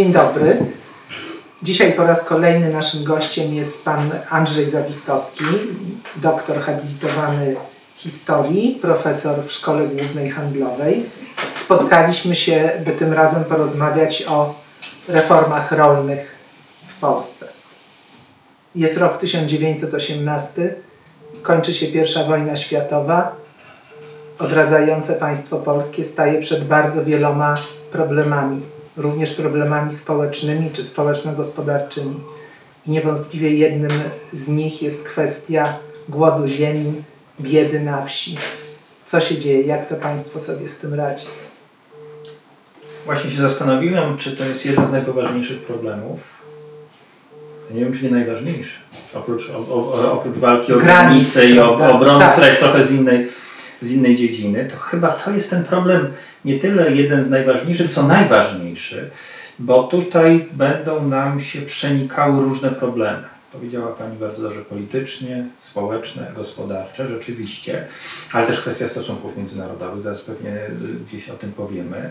Dzień dobry. Dzisiaj po raz kolejny naszym gościem jest pan Andrzej Zawistowski, doktor habilitowany historii, profesor w Szkole Głównej Handlowej. Spotkaliśmy się, by tym razem porozmawiać o reformach rolnych w Polsce. Jest rok 1918, kończy się I wojna światowa. Odradzające państwo polskie staje przed bardzo wieloma problemami, również problemami społecznymi czy społeczno-gospodarczymi. I niewątpliwie jednym z nich jest kwestia głodu ziemi, biedy na wsi. Co się dzieje? Jak to państwo sobie z tym radzi? Właśnie się zastanowiłem, czy to jest jeden z najpoważniejszych problemów. Ja nie wiem, czy nie najważniejszy. Oprócz, o, o, oprócz walki o granice i o, obrony, tak. która jest trochę z innej, z innej dziedziny, to chyba to jest ten problem nie tyle jeden z najważniejszych, co najważniejszy, bo tutaj będą nam się przenikały różne problemy. Powiedziała Pani bardzo dobrze politycznie, społeczne, gospodarcze, rzeczywiście, ale też kwestia stosunków międzynarodowych, zaraz pewnie gdzieś o tym powiemy.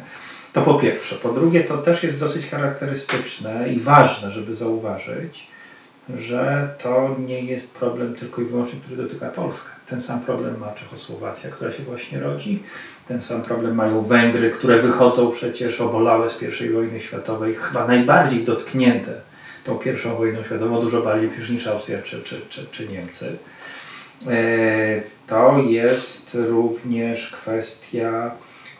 To po pierwsze. Po drugie, to też jest dosyć charakterystyczne i ważne, żeby zauważyć, że to nie jest problem tylko i wyłącznie, który dotyka Polskę. Ten sam problem ma Czechosłowacja, która się właśnie rodzi. Ten sam problem mają Węgry, które wychodzą przecież obolałe z I wojny światowej, chyba najbardziej dotknięte tą pierwszą wojną światową, dużo bardziej przecież niż Austria czy, czy, czy, czy Niemcy. E, to jest również kwestia,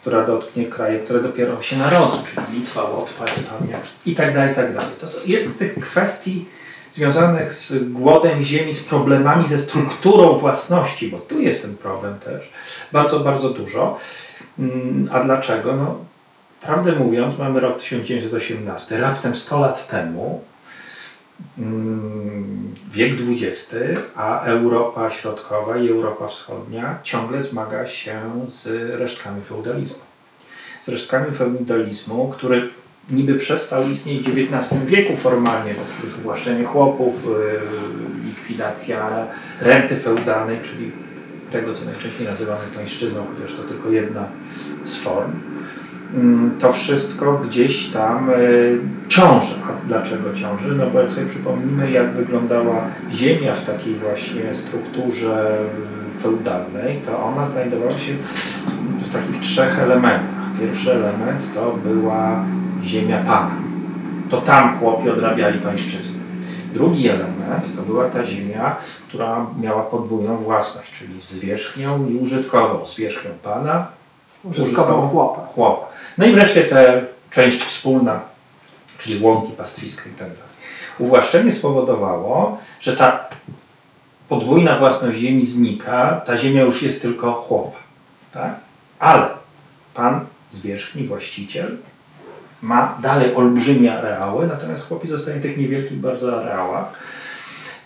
która dotknie kraje, które dopiero się narodzą, czyli Litwa, Łotwa, Estonia i tak dalej, i tak dalej. To jest tych kwestii związanych z głodem ziemi, z problemami ze strukturą własności, bo tu jest ten problem też, bardzo, bardzo dużo. Mm, a dlaczego? No, prawdę mówiąc, mamy rok 1918, raptem 100 lat temu, mm, wiek XX, a Europa Środkowa i Europa Wschodnia ciągle zmaga się z resztkami feudalizmu. Z resztkami feudalizmu, który niby przestał istnieć w XIX wieku formalnie, bo już uwłaszczenie chłopów, y, likwidacja renty feudalnej, czyli tego, co najczęściej nazywamy pańszczyzną, chociaż to tylko jedna z form. Mm, to wszystko gdzieś tam y, ciąży. A dlaczego ciąży? No bo jak sobie przypomnimy, jak wyglądała ziemia w takiej właśnie strukturze feudalnej, to ona znajdowała się w takich trzech elementach. Pierwszy element to była ziemia Pana. To tam chłopi odrabiali pańszczyznę. Drugi element to była ta ziemia, która miała podwójną własność, czyli zwierzchnią i użytkową. Zwierzchnią Pana, użytkową chłopa. chłopa. No i wreszcie ta część wspólna, czyli łąki pastwiska i tak dalej. Uwłaszczenie spowodowało, że ta podwójna własność ziemi znika, ta ziemia już jest tylko chłopa. Tak? Ale pan zwierzchni, właściciel, ma dalej olbrzymie areały, natomiast chłopi zostają w tych niewielkich bardzo areałach,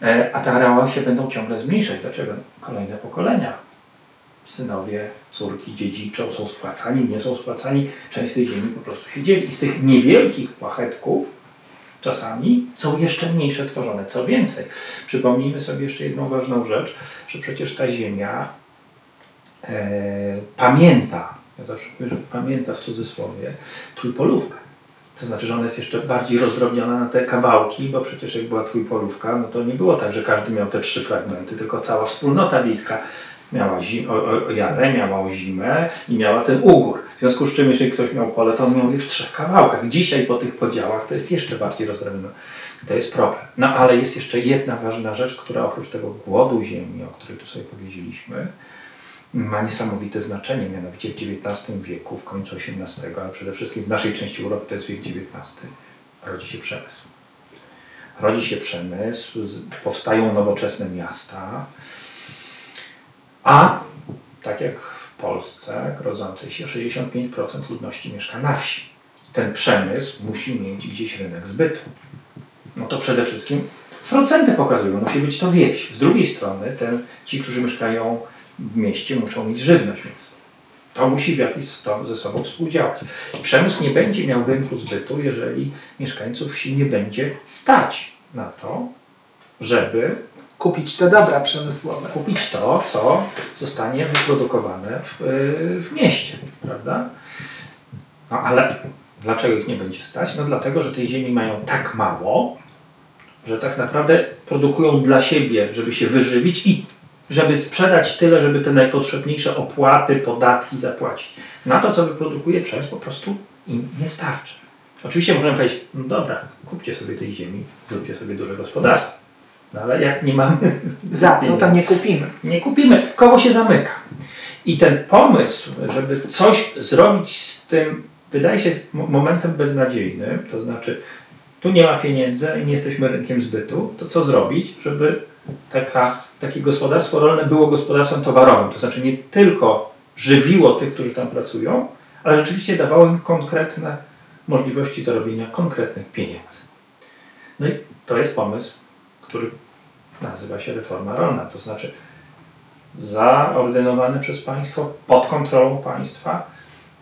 e, a te areały się będą ciągle zmniejszać. Dlaczego? Kolejne pokolenia. Synowie, córki dziedziczą, są spłacani, nie są spłacani, część tej ziemi po prostu się dzieli. I z tych niewielkich płachetków czasami są jeszcze mniejsze tworzone. Co więcej, przypomnijmy sobie jeszcze jedną ważną rzecz, że przecież ta ziemia e, pamięta, ja zawsze mówię, że pamięta w cudzysłowie, trójpolówkę. To znaczy, że ona jest jeszcze bardziej rozdrobniona na te kawałki, bo przecież jak była trójpolówka, no to nie było tak, że każdy miał te trzy fragmenty, tylko cała wspólnota wiejska miała zim, o, o, jarę, miała zimę i miała ten ugór. W związku z czym, jeżeli ktoś miał pole, to on miał je w trzech kawałkach. Dzisiaj po tych podziałach to jest jeszcze bardziej rozdrobnione. To jest problem. No ale jest jeszcze jedna ważna rzecz, która oprócz tego głodu ziemi, o której tu sobie powiedzieliśmy, ma niesamowite znaczenie, mianowicie w XIX wieku, w końcu XVIII, ale przede wszystkim w naszej części Europy to jest wiek XIX, rodzi się przemysł. Rodzi się przemysł, powstają nowoczesne miasta, a tak jak w Polsce rodzącej się 65% ludności mieszka na wsi. Ten przemysł musi mieć gdzieś rynek zbytu. No to przede wszystkim procenty pokazują, musi być to wieś. Z drugiej strony ten, ci, którzy mieszkają w mieście muszą mieć żywność, więc to musi w jakiś sposób ze sobą współdziałać. Przemysł nie będzie miał rynku zbytu, jeżeli mieszkańców wsi nie będzie stać na to, żeby kupić te dobra przemysłowe. Kupić to, co zostanie wyprodukowane w, w mieście, prawda? No ale Dlaczego ich nie będzie stać? No dlatego, że tej ziemi mają tak mało, że tak naprawdę produkują dla siebie, żeby się wyżywić i żeby sprzedać tyle, żeby te najpotrzebniejsze opłaty, podatki zapłacić. Na to, co wyprodukuje przemysł, po prostu im nie starczy. Oczywiście możemy powiedzieć, no dobra, kupcie sobie tej ziemi, zróbcie sobie duże gospodarstwo. No ale jak nie mamy... Za co, to nie kupimy. Nie kupimy. Koło się zamyka. I ten pomysł, żeby coś zrobić z tym, wydaje się momentem beznadziejnym, to znaczy tu nie ma pieniędzy i nie jesteśmy rynkiem zbytu, to co zrobić, żeby taka, takie gospodarstwo rolne było gospodarstwem towarowym, to znaczy nie tylko żywiło tych, którzy tam pracują, ale rzeczywiście dawało im konkretne możliwości zarobienia konkretnych pieniędzy. No i to jest pomysł, który nazywa się reforma rolna, to znaczy zaordynowany przez państwo, pod kontrolą państwa,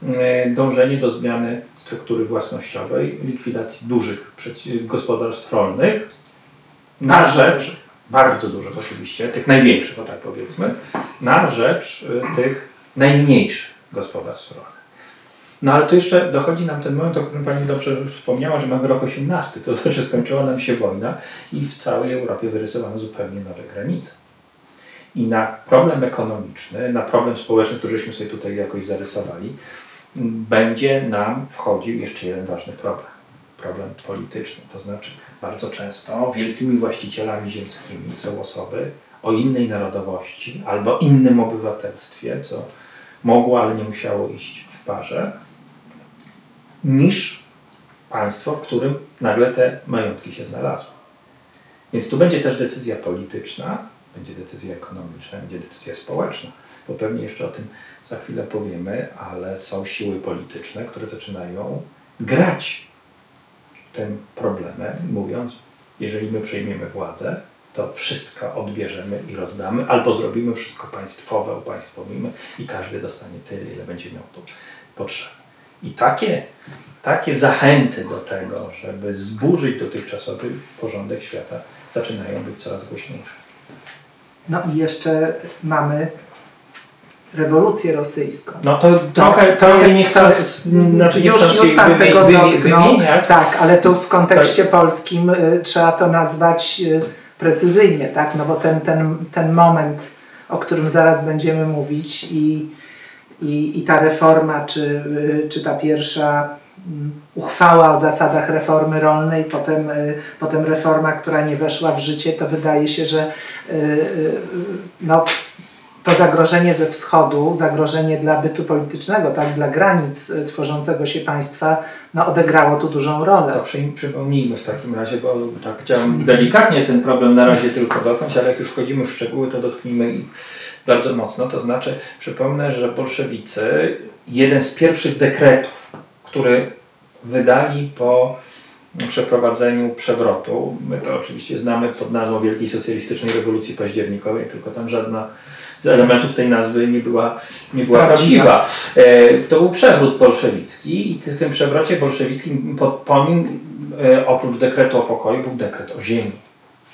e, dążenie do zmiany struktury własnościowej, likwidacji dużych gospodarstw rolnych na rzecz. Bardzo dużych oczywiście, tych największych, o tak powiedzmy, na rzecz e, tych najmniejszych gospodarstw rolnych. No ale tu jeszcze dochodzi nam ten moment, o którym Pani dobrze wspomniała, że mamy rok 18, to znaczy skończyła nam się wojna i w całej Europie wyrysowano zupełnie nowe granice. I na problem ekonomiczny, na problem społeczny, któryśmy sobie tutaj jakoś zarysowali, będzie nam wchodził jeszcze jeden ważny problem. Problem polityczny. To znaczy bardzo często wielkimi właścicielami ziemskimi są osoby o innej narodowości albo innym obywatelstwie, co mogło, ale nie musiało iść w parze, niż państwo, w którym nagle te majątki się znalazły. Więc tu będzie też decyzja polityczna, będzie decyzja ekonomiczna, będzie decyzja społeczna, bo pewnie jeszcze o tym za chwilę powiemy, ale są siły polityczne, które zaczynają grać tym problemem, mówiąc, jeżeli my przejmiemy władzę, to wszystko odbierzemy i rozdamy, albo zrobimy wszystko państwowe, upaństwowimy i każdy dostanie tyle, ile będzie miał tu potrzeby. I takie, takie zachęty do tego, żeby zburzyć dotychczasowy porządek świata, zaczynają być coraz głośniejsze. No i jeszcze mamy rewolucję rosyjską. No to trochę, to trochę nie chcę, znaczy już, już Pan tego dotknął. Tak, ale tu w kontekście tak. polskim y, trzeba to nazwać y, precyzyjnie, tak? No bo ten, ten, ten moment, o którym zaraz będziemy mówić i i, i ta reforma, czy, y, czy ta pierwsza mm, uchwała o zasadach reformy rolnej, potem, y, potem reforma, która nie weszła w życie, to wydaje się, że y, no, to zagrożenie ze wschodu, zagrożenie dla bytu politycznego, tak, dla granic tworzącego się państwa, no, odegrało tu dużą rolę. To przypomnijmy w takim razie, bo tak chciałem delikatnie ten problem na razie tylko dotknąć, ale jak już wchodzimy w szczegóły, to dotknijmy i bardzo mocno. To znaczy, przypomnę, że bolszewicy, jeden z pierwszych dekretów, który wydali po przeprowadzeniu przewrotu, my to oczywiście znamy pod nazwą Wielkiej Socjalistycznej Rewolucji Październikowej, tylko tam żadna z elementów tej nazwy nie była, nie była prawdziwa. prawdziwa. E, to był przewrót bolszewicki i w tym przewrocie bolszewickim po, po nim e, oprócz dekretu o pokoju był dekret o ziemi.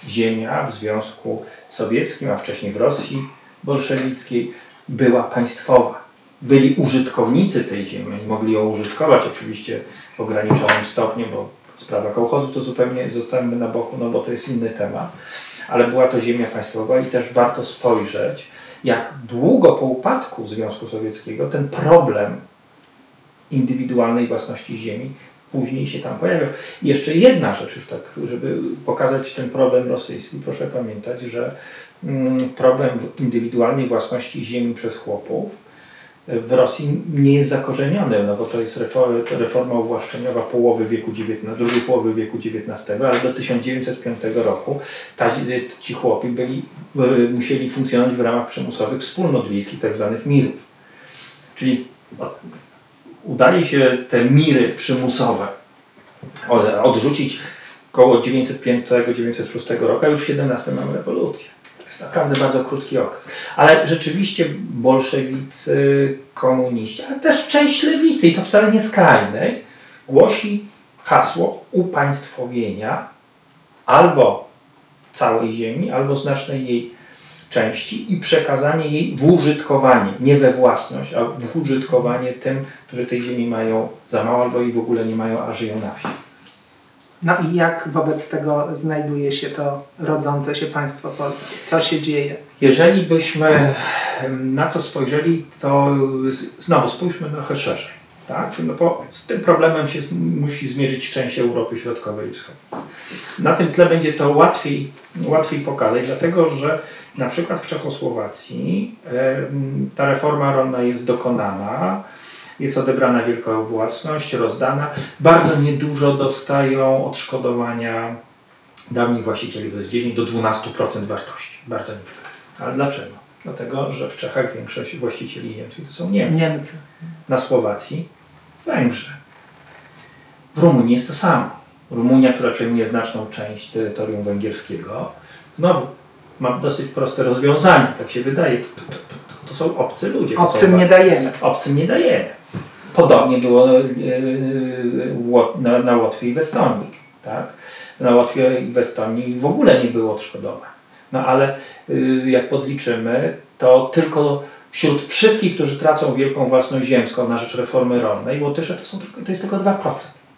Ziemia w Związku Sowieckim, a wcześniej w Rosji bolszewickiej była państwowa. Byli użytkownicy tej ziemi, mogli ją użytkować oczywiście w ograniczonym stopniu, bo sprawa kołchozu to zupełnie zostańmy na boku, no bo to jest inny temat, ale była to ziemia państwowa i też warto spojrzeć, jak długo po upadku Związku Sowieckiego ten problem indywidualnej własności ziemi później się tam pojawiał. I jeszcze jedna rzecz już tak, żeby pokazać ten problem rosyjski, proszę pamiętać, że Mm, problem indywidualnej własności ziemi przez chłopów w Rosji nie jest zakorzeniony, no bo to jest reforma uwłaszczeniowa połowy wieku XIX, drugiej połowy wieku XIX, ale do 1905 roku ci chłopi byli, musieli funkcjonować w ramach przymusowych wspólnot wiejskich. Tak mirów. Czyli udaje się te miry przymusowe odrzucić około 905-906 roku, a już w XVII mamy rewolucję jest naprawdę bardzo krótki okres. Ale rzeczywiście bolszewicy, komuniści, ale też część lewicy, i to wcale nie skrajnej, głosi hasło upaństwowienia albo całej ziemi, albo znacznej jej części i przekazanie jej w użytkowanie, nie we własność, a w użytkowanie tym, którzy tej ziemi mają za mało albo jej w ogóle nie mają, a żyją na wsi. No i jak wobec tego znajduje się to rodzące się państwo polskie? Co się dzieje? Jeżeli byśmy na to spojrzeli, to znowu spójrzmy trochę szerzej. Tak? No bo z tym problemem się musi zmierzyć część Europy Środkowej i Wschodniej. Na tym tle będzie to łatwiej, łatwiej pokazać, dlatego że na przykład w Czechosłowacji ta reforma rolna jest dokonana, jest odebrana wielka własność, rozdana. Bardzo niedużo dostają odszkodowania dawnych właścicieli, to jest 10 do 12% wartości. Bardzo niewiele. Ale dlaczego? Dlatego, że w Czechach większość właścicieli ziemskich to są Niemcy. Niemcy. Na Słowacji Węgrzy. W Rumunii jest to samo. Rumunia, która przejmuje znaczną część terytorium węgierskiego, znowu ma dosyć proste rozwiązanie, tak się wydaje. To, to, to, to są obcy ludzie. Obcym są, nie dajemy. Obcym nie dajemy. Podobnie było e, na, na Łotwie i w Estonii. Tak? Na Łotwie i w Estonii w ogóle nie było odszkodowań. No ale jak podliczymy, to tylko wśród wszystkich, którzy tracą wielką własność ziemską na rzecz reformy rolnej, Łotysze to, są tylko, to jest tylko 2%.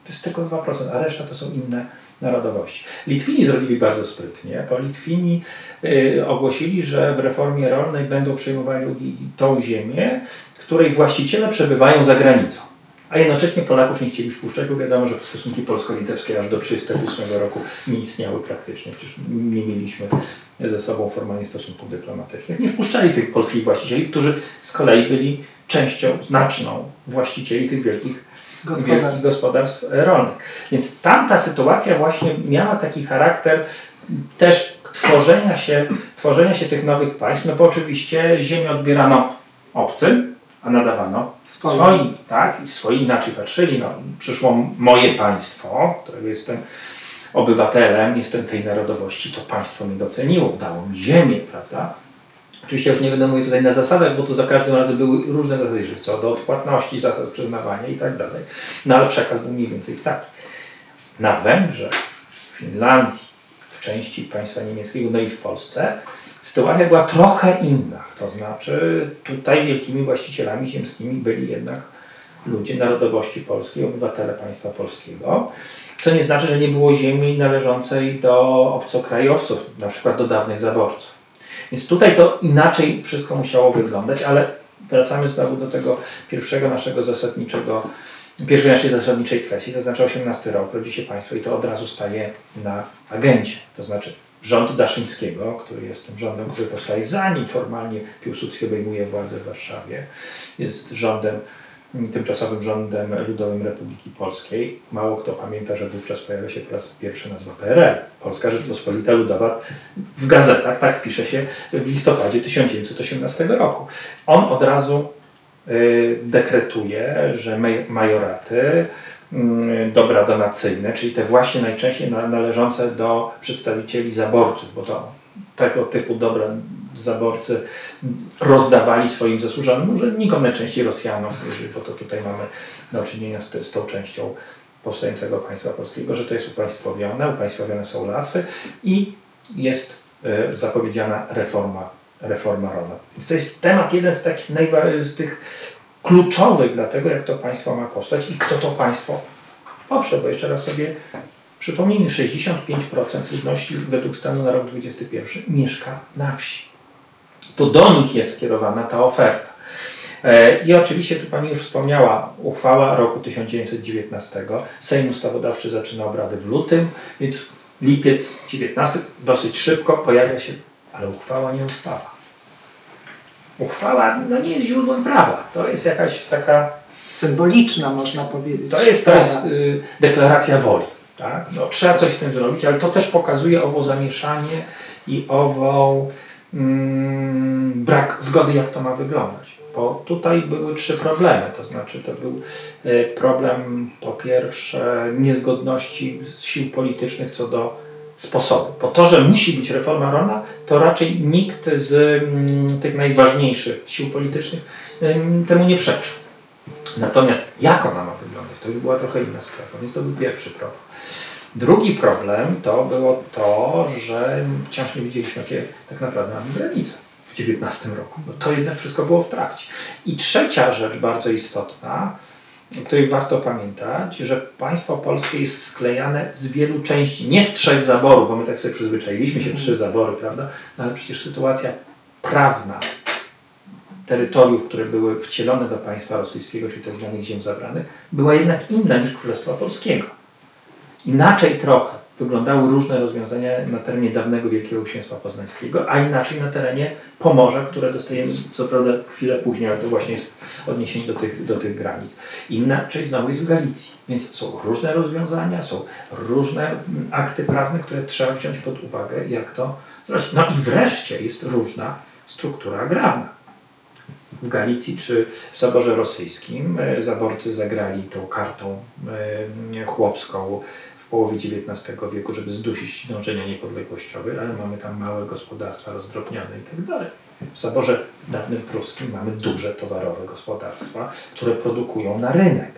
To jest tylko 2%, a reszta to są inne narodowości. Litwini zrobili bardzo sprytnie, bo Litwini y, ogłosili, że w reformie rolnej będą przejmowali tą ziemię, której właściciele przebywają za granicą. A jednocześnie Polaków nie chcieli wpuszczać, bo wiadomo, że stosunki polsko-litewskie aż do 1938 roku nie istniały praktycznie. Przecież nie mieliśmy ze sobą formalnie stosunków dyplomatycznych. Nie wpuszczali tych polskich właścicieli, którzy z kolei byli częścią znaczną właścicieli tych wielkich gospodarstw, gospodarstw rolnych. Więc tamta sytuacja właśnie miała taki charakter też tworzenia się, tworzenia się tych nowych państw, no bo oczywiście ziemię odbierano obcym, a nadawano swoim. swoim tak? I swoi inaczej patrzyli. No, przyszło moje państwo, którego jestem obywatelem, jestem tej narodowości, to państwo mnie doceniło, dało mi ziemię, prawda? Oczywiście już nie będę mówił tutaj na zasadach, bo to za każdym razem były różne zasady, co do odpłatności, zasad przyznawania i tak dalej. No ale przekaz był mniej więcej taki. Na Węgrzech, w Finlandii, w części państwa niemieckiego, no i w Polsce sytuacja była trochę inna. To znaczy tutaj wielkimi właścicielami ziemskimi byli jednak ludzie narodowości polskiej, obywatele państwa polskiego, co nie znaczy, że nie było ziemi należącej do obcokrajowców, na przykład do dawnych zaborców. Więc tutaj to inaczej wszystko musiało wyglądać, ale wracamy znowu do tego pierwszego naszego zasadniczego, pierwszej naszej zasadniczej kwestii, to znaczy 18 rok, rodzi się państwo i to od razu staje na agencie. To znaczy rząd Daszyńskiego, który jest tym rządem, który powstaje zanim formalnie Piłsudski obejmuje władzę w Warszawie, jest rządem, tymczasowym rządem Ludowym Republiki Polskiej. Mało kto pamięta, że wówczas pojawia się po raz pierwszy nazwa PRL. Polska Rzeczpospolita Ludowa w gazetach, tak pisze się w listopadzie 1918 roku. On od razu y, dekretuje, że majoraty Mm, dobra donacyjne, czyli te właśnie najczęściej należące do przedstawicieli zaborców, bo to tego typu dobra zaborcy rozdawali swoim zasłużonym urzędnikom, najczęściej Rosjanom, bo to tutaj mamy do czynienia z, z tą częścią powstającego państwa polskiego, że to jest upaństwowione, upaństwowione są lasy i jest y, zapowiedziana reforma, reforma rolna. Więc to jest temat jeden z takich najważniejszych, tych kluczowych dla tego, jak to państwo ma powstać i kto to państwo poprze, bo jeszcze raz sobie przypomnijmy, 65% ludności według stanu na rok 2021 mieszka na wsi. To do nich jest skierowana ta oferta. E, I oczywiście, tu Pani już wspomniała, uchwała roku 1919. Sejm Ustawodawczy zaczyna obrady w lutym, więc lipiec 19 dosyć szybko pojawia się, ale uchwała nie ustawa uchwała no nie jest źródłem prawa. To jest jakaś taka... Symboliczna można powiedzieć. To jest, to jest y, deklaracja woli. Tak? No, trzeba coś z tym zrobić, ale to też pokazuje owo zamieszanie i ową mm, brak zgody, jak to ma wyglądać. Bo tutaj były trzy problemy. To znaczy, to był y, problem po pierwsze niezgodności sił politycznych co do sposobu. Po to, że musi być reforma rolna, to raczej nikt z mm, tych najważniejszych sił politycznych temu nie przeczył. Natomiast jak ona ma wyglądać, to już była trochę inna sprawa, więc to był pierwszy problem. Drugi problem to było to, że wciąż nie widzieliśmy, jakie tak naprawdę mamy granice w XIX roku. Bo to jednak wszystko było w trakcie. I trzecia rzecz bardzo istotna, o której warto pamiętać, że państwo polskie jest sklejane z wielu części, nie z trzech zaborów, bo my tak sobie przyzwyczailiśmy się, trzy zabory, prawda? No ale przecież sytuacja prawna terytoriów, które były wcielone do państwa rosyjskiego, czyli tzw. Tak ziem zabranych, była jednak inna niż Królestwa Polskiego. Inaczej trochę wyglądały różne rozwiązania na terenie dawnego Wielkiego Księstwa Poznańskiego, a inaczej na terenie Pomorza, które dostajemy co prawda chwilę później, ale to właśnie jest odniesienie do tych, do tych granic. Inaczej znowu jest w Galicji, więc są różne rozwiązania, są różne akty prawne, które trzeba wziąć pod uwagę, jak to zrobić. No i wreszcie jest różna struktura agrarna w Galicji czy w zaborze rosyjskim. E, zaborcy zagrali tą kartą e, chłopską połowie XIX wieku, żeby zdusić dążenia niepodległościowe, ale mamy tam małe gospodarstwa rozdrobnione i tak. W zaborze dawnym pruskim mamy duże towarowe gospodarstwa, które produkują na rynek.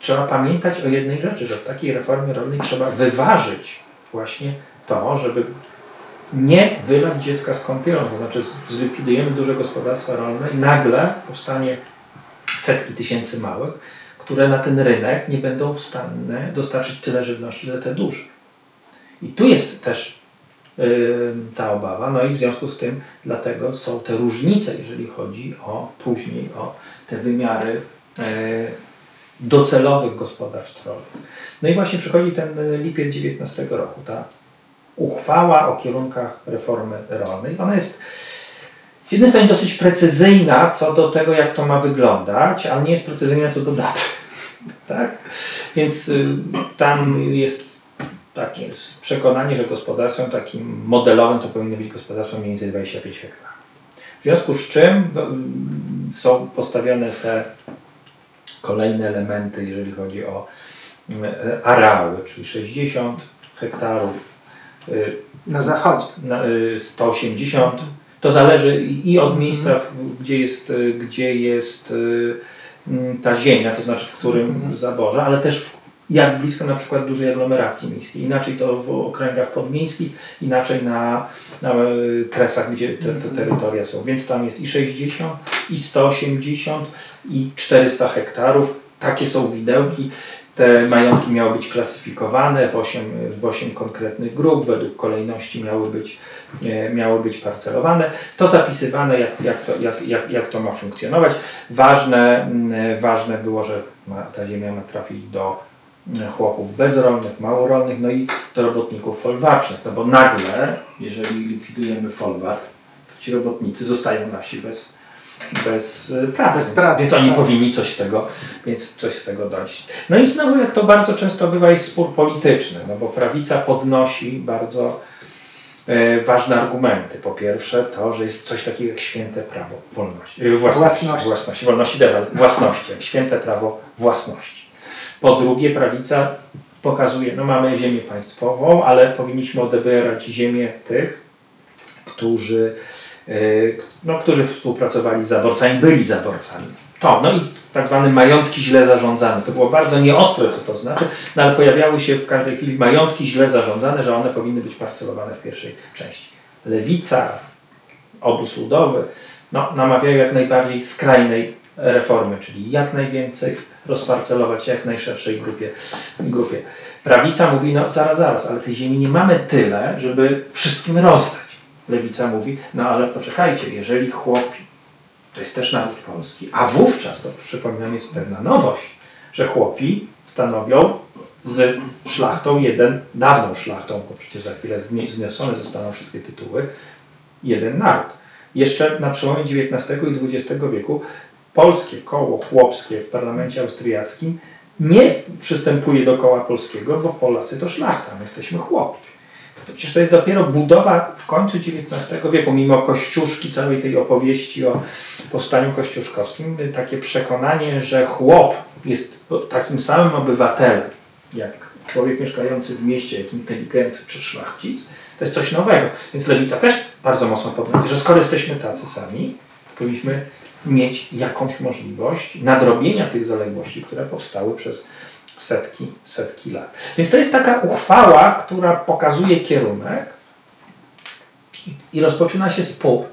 Trzeba pamiętać o jednej rzeczy, że w takiej reformie rolnej trzeba wyważyć właśnie to, żeby nie wylać dziecka z kąpielą, to znaczy zlikwidujemy duże gospodarstwa rolne i nagle powstanie setki tysięcy małych, które na ten rynek nie będą w stanie dostarczyć tyle żywności, ile te duże. I tu jest też yy, ta obawa, no i w związku z tym dlatego są te różnice, jeżeli chodzi o później o te wymiary yy, docelowych gospodarstw rolnych. No i właśnie przychodzi ten lipiec 19 roku, ta uchwała o kierunkach reformy rolnej. Ona jest z jednej strony dosyć precyzyjna co do tego, jak to ma wyglądać, ale nie jest precyzyjna co do daty. Tak? Więc y, tam jest takie przekonanie, że gospodarstwem takim modelowym to powinno być gospodarstwo mniej więcej 25 hektarów. W związku z czym no, są postawione te kolejne elementy, jeżeli chodzi o y, areały, czyli 60 hektarów, Y, na zachodzie. Na, 180. Y, to zależy i od miejsca, mhm. gdzie jest, y, gdzie jest ta ziemia, to znaczy w którym mhm. zaborze, ale też w, jak blisko na przykład dużej aglomeracji miejskiej. Inaczej to w okręgach podmiejskich, inaczej na, na kresach, gdzie te, te mhm. terytoria są. Więc tam jest i 60, i 180, i 400 hektarów. Takie są widełki. Te majątki miały być klasyfikowane w 8, w 8 konkretnych grup, według kolejności miały być, e, miały być parcelowane. To zapisywane, jak, jak, to, jak, jak, jak to ma funkcjonować. Ważne, mm, ważne było, że ta ziemia ma trafić do mm, chłopów bezrolnych, małorolnych, no i do robotników folwarcznych, no bo nagle, jeżeli likwidujemy folwark, to ci robotnicy zostają na wsi bez, bez e, pracy. Bez pracy więc, oni tak. powinni coś z tego, więc coś z tego dojść. No i znowu, jak to bardzo często bywa, jest spór polityczny, no bo prawica podnosi bardzo e, ważne argumenty. Po pierwsze, to, że jest coś takiego jak święte prawo wolności, e, własności, własności. własności, wolności też, ale własności, jak święte prawo własności. Po drugie, prawica pokazuje, no mamy ziemię państwową, ale powinniśmy odebierać ziemię tych, którzy Y, no, którzy współpracowali z zaborcami, byli zaborcami. To, no i tak zwane majątki źle zarządzane. To było bardzo nieostre, co to znaczy, no ale pojawiały się w każdej chwili majątki źle zarządzane, że one powinny być parcelowane w pierwszej części. Lewica, obóz ludowy, no, namawiają jak najbardziej skrajnej reformy, czyli jak najwięcej rozparcelować jak najszerszej grupie. grupie. Prawica mówi, no zaraz, zaraz, ale tej ziemi nie mamy tyle, żeby wszystkim rozdać. Lewica mówi, no ale poczekajcie, jeżeli chłopi, to jest też naród polski, a wówczas, to przypominam, jest pewna nowość, że chłopi stanowią z szlachtą jeden, dawną szlachtą, bo przecież za chwilę zniesione zostaną wszystkie tytuły, jeden naród. Jeszcze na przełomie XIX i XX wieku polskie koło chłopskie w parlamencie austriackim nie przystępuje do koła polskiego, bo Polacy to szlachta, my jesteśmy chłopi. To przecież to jest dopiero budowa w końcu XIX wieku, mimo kościuszki, całej tej opowieści o powstaniu kościuszkowskim, takie przekonanie, że chłop jest takim samym obywatelem, jak człowiek mieszkający w mieście, jak inteligent czy szlachcic, to jest coś nowego. Więc lewica też bardzo mocno podnosi, że skoro jesteśmy tacy sami, powinniśmy mieć jakąś możliwość nadrobienia tych zaległości, które powstały przez setki, setki lat. Więc to jest taka uchwała, która pokazuje kierunek i rozpoczyna się spór.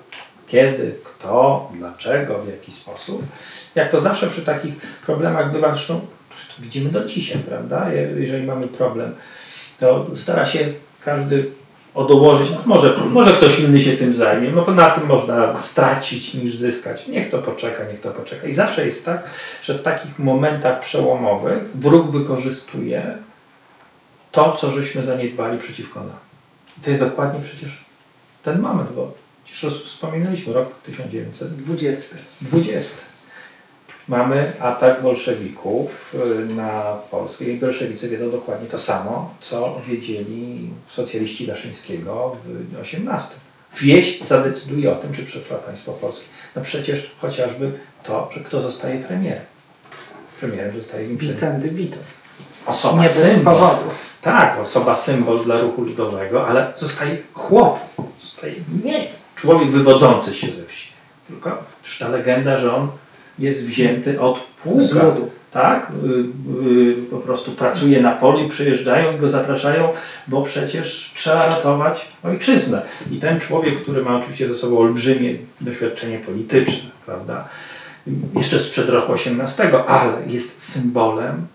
Kiedy, kto, dlaczego, w jaki sposób. Jak to zawsze przy takich problemach bywa, zresztą widzimy do dzisiaj, prawda? Jeżeli mamy problem, to stara się każdy odołożyć. No może, może ktoś inny się tym zajmie, no na tym można stracić niż zyskać. Niech to poczeka, niech to poczeka. I zawsze jest tak, że w takich momentach przełomowych wróg wykorzystuje to, co żeśmy zaniedbali przeciwko nam. I to jest dokładnie przecież ten moment, bo przecież wspominaliśmy rok 1920. 20 mamy atak bolszewików y, na Polskę i bolszewicy wiedzą dokładnie to samo, co wiedzieli socjaliści Daszyńskiego w 18. Wieś zadecyduje o tym, czy przetrwa państwo polskie. No przecież chociażby to, że kto zostaje premierem. Premierem zostaje Wincenty Witos. Osoba Nie symbol. bez powodu. Tak, osoba symbol dla ruchu ludowego, ale zostaje chłop. Zostaje nie człowiek wywodzący się ze wsi. Tylko ta legenda, że on jest wzięty od pługa. Tak? Y, y, po prostu pracuje na polu przyjeżdżają i go zapraszają, bo przecież trzeba ratować ojczyznę. I ten człowiek, który ma oczywiście ze sobą olbrzymie doświadczenie polityczne, prawda? Jeszcze sprzed roku 18, ale jest symbolem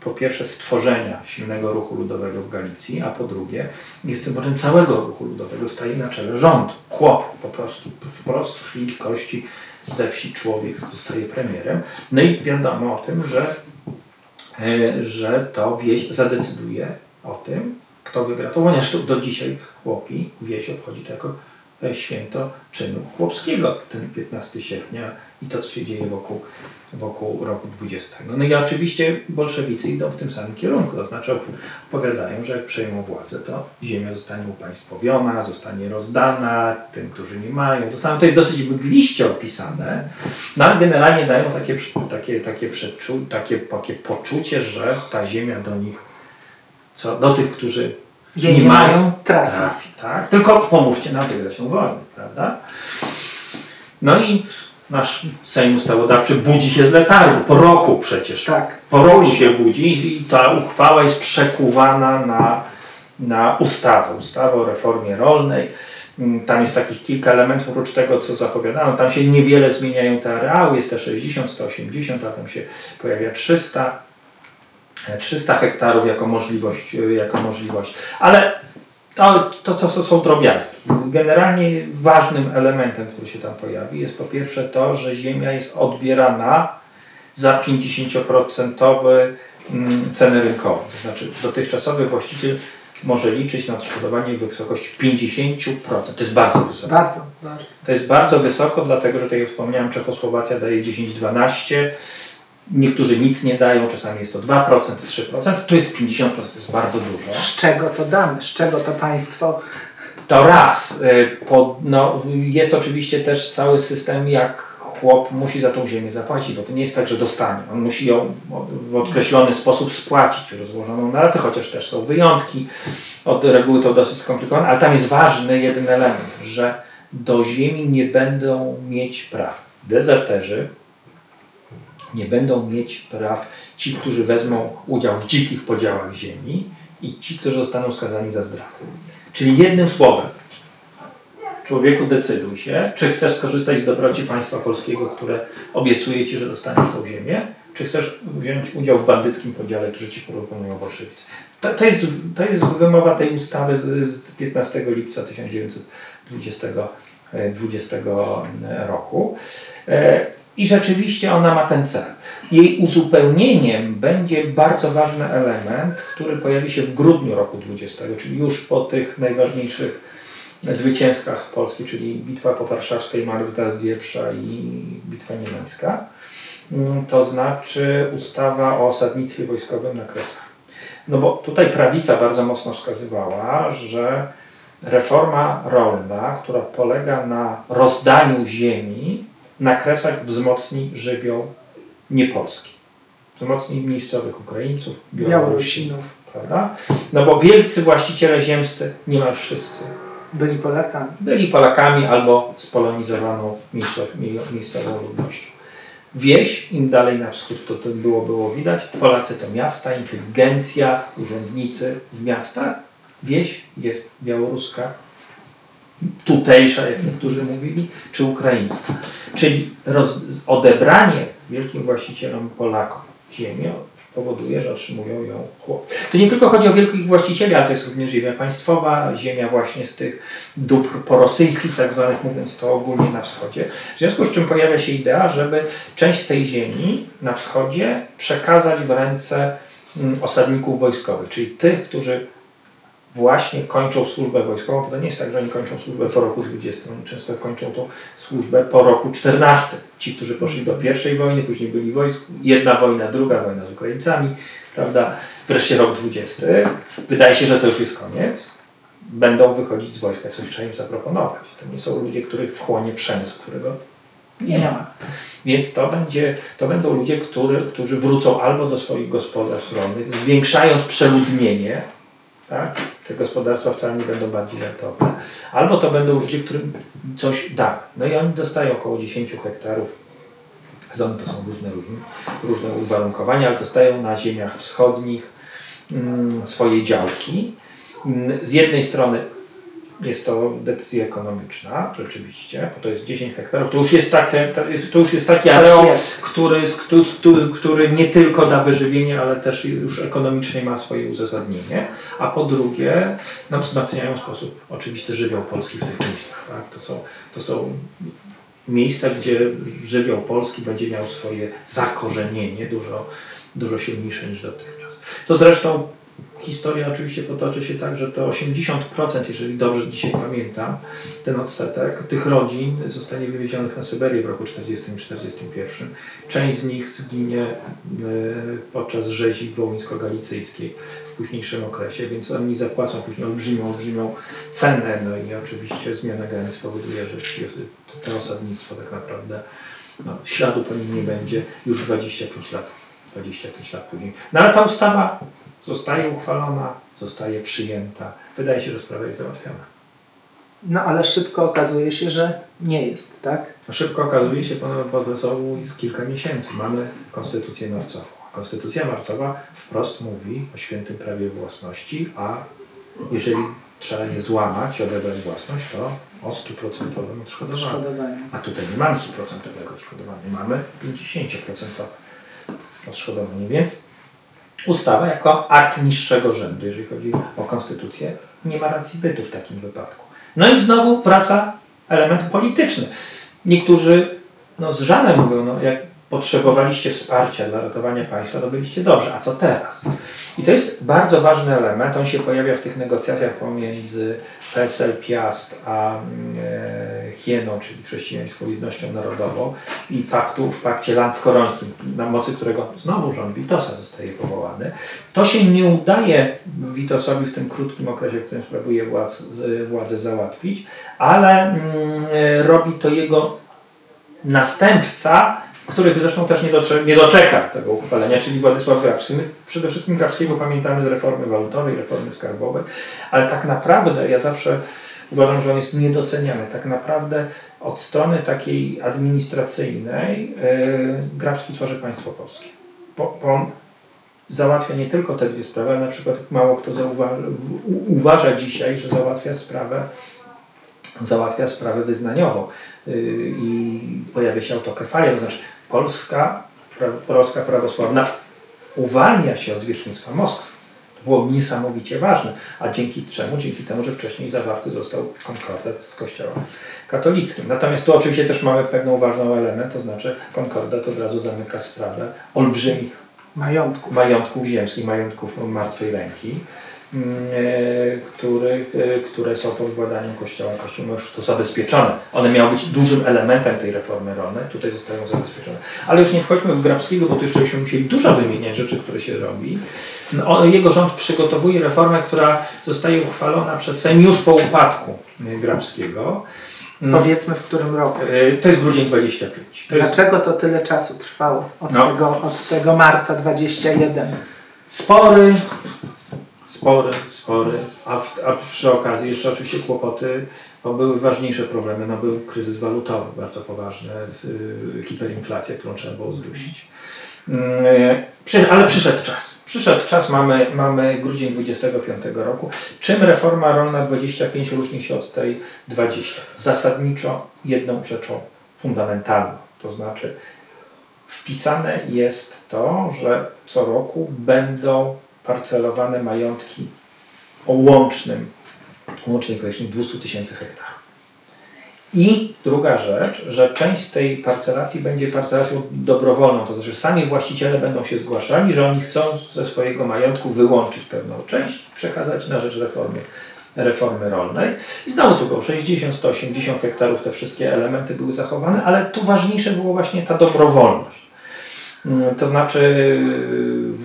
po pierwsze stworzenia silnego ruchu ludowego w Galicji, a po drugie jest symbolem całego ruchu ludowego. Staje na czele rząd, chłop po prostu, wprost w chwili kości ze wsi człowiek zostaje premierem. No i wiadomo o tym, że, e, że to wieś zadecyduje o tym, kto wygra to, ponieważ do dzisiaj chłopi wieś obchodzi to jako święto czynu chłopskiego, ten 15 sierpnia i to, co się dzieje wokół wokół roku 20. No i oczywiście bolszewicy idą w tym samym kierunku, to znaczy opowiadają, że jak przejmą władzę, to ziemia zostanie upaństwowiona, zostanie rozdana tym, którzy nie mają. To jest dosyć mgliście opisane, no ale generalnie dają takie, takie, takie, takie, takie poczucie, że ta ziemia do nich, co, do tych, którzy Jej nie, nie mają, trafi. trafi tak? Tylko pomóżcie nam wygrać tę wojnę, prawda? No i nasz Sejm Ustawodawczy budzi się z letargu. Po roku przecież. Tak. Po roku się budzi i ta uchwała jest przekuwana na, na ustawę. Ustawę o reformie rolnej. Mm, tam jest takich kilka elementów, oprócz tego, co zapowiadano. Tam się niewiele zmieniają te areały. Jest te 60, 180, a tam się pojawia 300. 300 hektarów jako możliwość, jako możliwość. Ale to, to, to są drobiazgi. Generalnie ważnym elementem, który się tam pojawi, jest po pierwsze to, że ziemia jest odbierana za 50% mm, ceny rynkowej. To znaczy dotychczasowy właściciel może liczyć na odszkodowanie w wysokości 50%. To jest bardzo wysoko. Bardzo, bardzo. To jest bardzo wysoko, dlatego że tak jak wspomniałem, Czechosłowacja daje 10-12%. Niektórzy nic nie dają, czasami jest to 2%, 3%, tu jest 50%, to jest bardzo dużo. Z czego to damy? Z czego to państwo? To raz. Y, no, jest oczywiście też cały system, jak chłop musi za tą ziemię zapłacić, bo to nie jest tak, że dostanie. On musi ją w określony sposób spłacić, rozłożoną na raty, chociaż też są wyjątki. Od reguły to dosyć skomplikowane, ale tam jest ważny jeden element, że do ziemi nie będą mieć praw dezerterzy, nie będą mieć praw ci, którzy wezmą udział w dzikich podziałach ziemi i ci, którzy zostaną skazani za zdradę. Czyli jednym słowem, człowieku decyduj się, czy chcesz skorzystać z dobroci państwa polskiego, które obiecuje ci, że dostaniesz tą ziemię, czy chcesz wziąć udział w bandyckim podziale, który ci proponują bolszewicy. To, to, jest, to jest wymowa tej ustawy z, z 15 lipca 1920 20 roku. I rzeczywiście ona ma ten cel. Jej uzupełnieniem będzie bardzo ważny element, który pojawi się w grudniu roku 20, czyli już po tych najważniejszych zwycięskach Polski, czyli bitwa powarszawska i Marta Wieprza i bitwa niemiecka. Mm, to znaczy ustawa o osadnictwie wojskowym na Kresach. No bo tutaj prawica bardzo mocno wskazywała, że reforma rolna, która polega na rozdaniu ziemi, na Kresach wzmocni żywioł niepolski. Wzmocni miejscowych Ukraińców, Białorusinów, prawda? No bo wielcy właściciele ziemscy, niemal wszyscy, byli Polakami. Byli Polakami albo spolonizowaną miejscową ludnością. Wieś, im dalej na wschód to, to było, było widać. Polacy to miasta, inteligencja, urzędnicy w miastach. Wieś jest białoruska, tutejsza, jak niektórzy mówili, czy ukraińska. Czyli odebranie wielkim właścicielom Polakom ziemi powoduje, że otrzymują ją chłop. To nie tylko chodzi o wielkich właścicieli, ale to jest również ziemia państwowa, ziemia właśnie z tych dóbr porosyjskich, tak zwanych, mówiąc to ogólnie na wschodzie. W związku z czym pojawia się idea, żeby część z tej ziemi na wschodzie przekazać w ręce mm, osadników wojskowych, czyli tych, którzy właśnie kończą służbę wojskową. To nie jest tak, że oni kończą służbę po roku 20. Oni często kończą tą służbę po roku 14. Ci, którzy poszli do pierwszej wojny, później byli w wojsku, jedna wojna, druga wojna z Ukraińcami, prawda? Wreszcie rok 20. Wydaje się, że to już jest koniec. Będą wychodzić z wojska, coś trzeba im zaproponować. To nie są ludzie, których wchłonie przemysł, którego nie ma. Więc to, będzie, to będą ludzie, który, którzy wrócą albo do swoich gospodarstw rolnych, zwiększając przeludnienie, tak? te gospodarstwa wcale nie będą bardziej rentowne. Albo to będą ludzie, którym coś da. No i oni dostają około 10 hektarów. Zony to są różne, różne, różne uwarunkowania, ale dostają na ziemiach wschodnich mm, swoje działki. Mm, z jednej strony jest to decyzja ekonomiczna, rzeczywiście, bo to jest 10 hektarów. To już jest, takie, to już jest taki areał, który, który, który nie tylko da wyżywienie, ale też już ekonomicznie ma swoje uzasadnienie. A po drugie, no, wzmacniają w sposób oczywisty żywioł polski w tych miejscach. Tak? To, są, to są miejsca, gdzie żywioł polski będzie miał swoje zakorzenienie dużo, dużo silniejsze niż dotychczas. To zresztą historia oczywiście potoczy się tak, że to 80%, jeżeli dobrze dzisiaj pamiętam, ten odsetek tych rodzin zostanie wywiezionych na Syberię w roku 40 41. Część z nich zginie e, podczas rzezi wołyńsko-galicyjskiej w późniejszym okresie, więc oni zapłacą później olbrzymią, olbrzymią cenę. No i oczywiście zmiana granic spowoduje, że to osadnictwo tak naprawdę no, śladu po nim nie będzie już 25 lat. 25 lat później. No ale ta ustawa zostaje uchwalona, zostaje przyjęta. Wydaje się, że sprawa jest załatwiona. No ale szybko okazuje się, że nie jest, tak? No, szybko okazuje się, panowie profesoru, jest kilka miesięcy. Mamy konstytucję marcową. Konstytucja marcowa wprost mówi o świętym prawie własności, a jeżeli trzeba je złamać, odebrać własność, to o 100% odszkodowaniu. A tutaj nie mamy 100% odszkodowania, mamy 50% odszkodowanie, więc ustawa jako akt niższego rzędu, jeżeli chodzi o konstytucję, nie ma racji bytu w takim wypadku. No i znowu wraca element polityczny. Niektórzy no, z żalem mówią, no, jak potrzebowaliście wsparcia dla ratowania państwa, to byliście dobrze, a co teraz? I to jest bardzo ważny element, on się pojawia w tych negocjacjach pomiędzy PSL Piast a e, Hieną, czyli Chrześcijańską Jednością Narodową i paktu w pakcie landskorońskim, na mocy którego znowu rząd Witosa zostaje powołany. To się nie udaje Witosowi w tym krótkim okresie, w którym sprawuje władz, władzę załatwić, ale mm, e, robi to jego następca, których zresztą też nie, doczeka, nie doczeka tego uchwalenia, czyli Władysław Grabski. My przede wszystkim Grabskiego pamiętamy z reformy walutowej, reformy skarbowej, ale tak naprawdę ja zawsze uważam, że on jest niedoceniany. Tak naprawdę od strony takiej administracyjnej yy, Grabski tworzy państwo polskie. Bo, on załatwia nie tylko te dwie sprawy, ale na przykład mało kto zauważy, uważa dzisiaj, że załatwia sprawę załatwia sprawę wyznaniową yy, i pojawia się autokefalia, to znaczy Polska, Polska prawosławna uwalnia się od zwierzchnictwa Moskwy. To było niesamowicie ważne. A dzięki czemu? Dzięki temu, że wcześniej zawarty został konkordat z Kościołem katolickim. Natomiast tu oczywiście też mamy pewną ważną element, to znaczy konkordat od razu zamyka sprawę olbrzymich majątków, majątków ziemskich, majątków martwej ręki. Mm, e, który, e, które są pod władaniem Kościoła. Kościół ma już to zabezpieczone. One miały być dużym elementem tej reformy rolnej, tutaj zostają zabezpieczone. Ale już nie wchodźmy w Grabskiego, bo tu jeszcze byśmy musieli dużo wymieniać rzeczy, które się robi. No, jego rząd przygotowuje reformę, która zostaje uchwalona przez Sejm już po upadku e, Grabskiego. Mm. Powiedzmy w którym roku? To jest grudzień 25. To Dlaczego jest... to tyle czasu trwało od, no. tego, od tego marca 21? Spory, spory, spory, a, w, a przy okazji jeszcze oczywiście kłopoty, bo były ważniejsze problemy, no był kryzys walutowy bardzo poważny, y, hiperinflacja, którą trzeba było zdusić. Mm, ale przyszedł czas. Przyszedł czas, mamy, mamy grudzień 25 roku. Czym reforma rolna 25 różni się od tej 20? Zasadniczo jedną rzeczą fundamentalną, to znaczy wpisane jest to, że co roku będą parcelowane majątki o łącznym, łącznej powierzchni 200 tysięcy hektarów. I druga rzecz, że część z tej parcelacji będzie parcelacją dobrowolną, to znaczy sami właściciele będą się zgłaszali, że oni chcą ze swojego majątku wyłączyć pewną część przekazać na rzecz reformy, reformy rolnej. I znowu to było 60, 180 hektarów, te wszystkie elementy były zachowane, ale tu ważniejsze było właśnie ta dobrowolność. Mm, to znaczy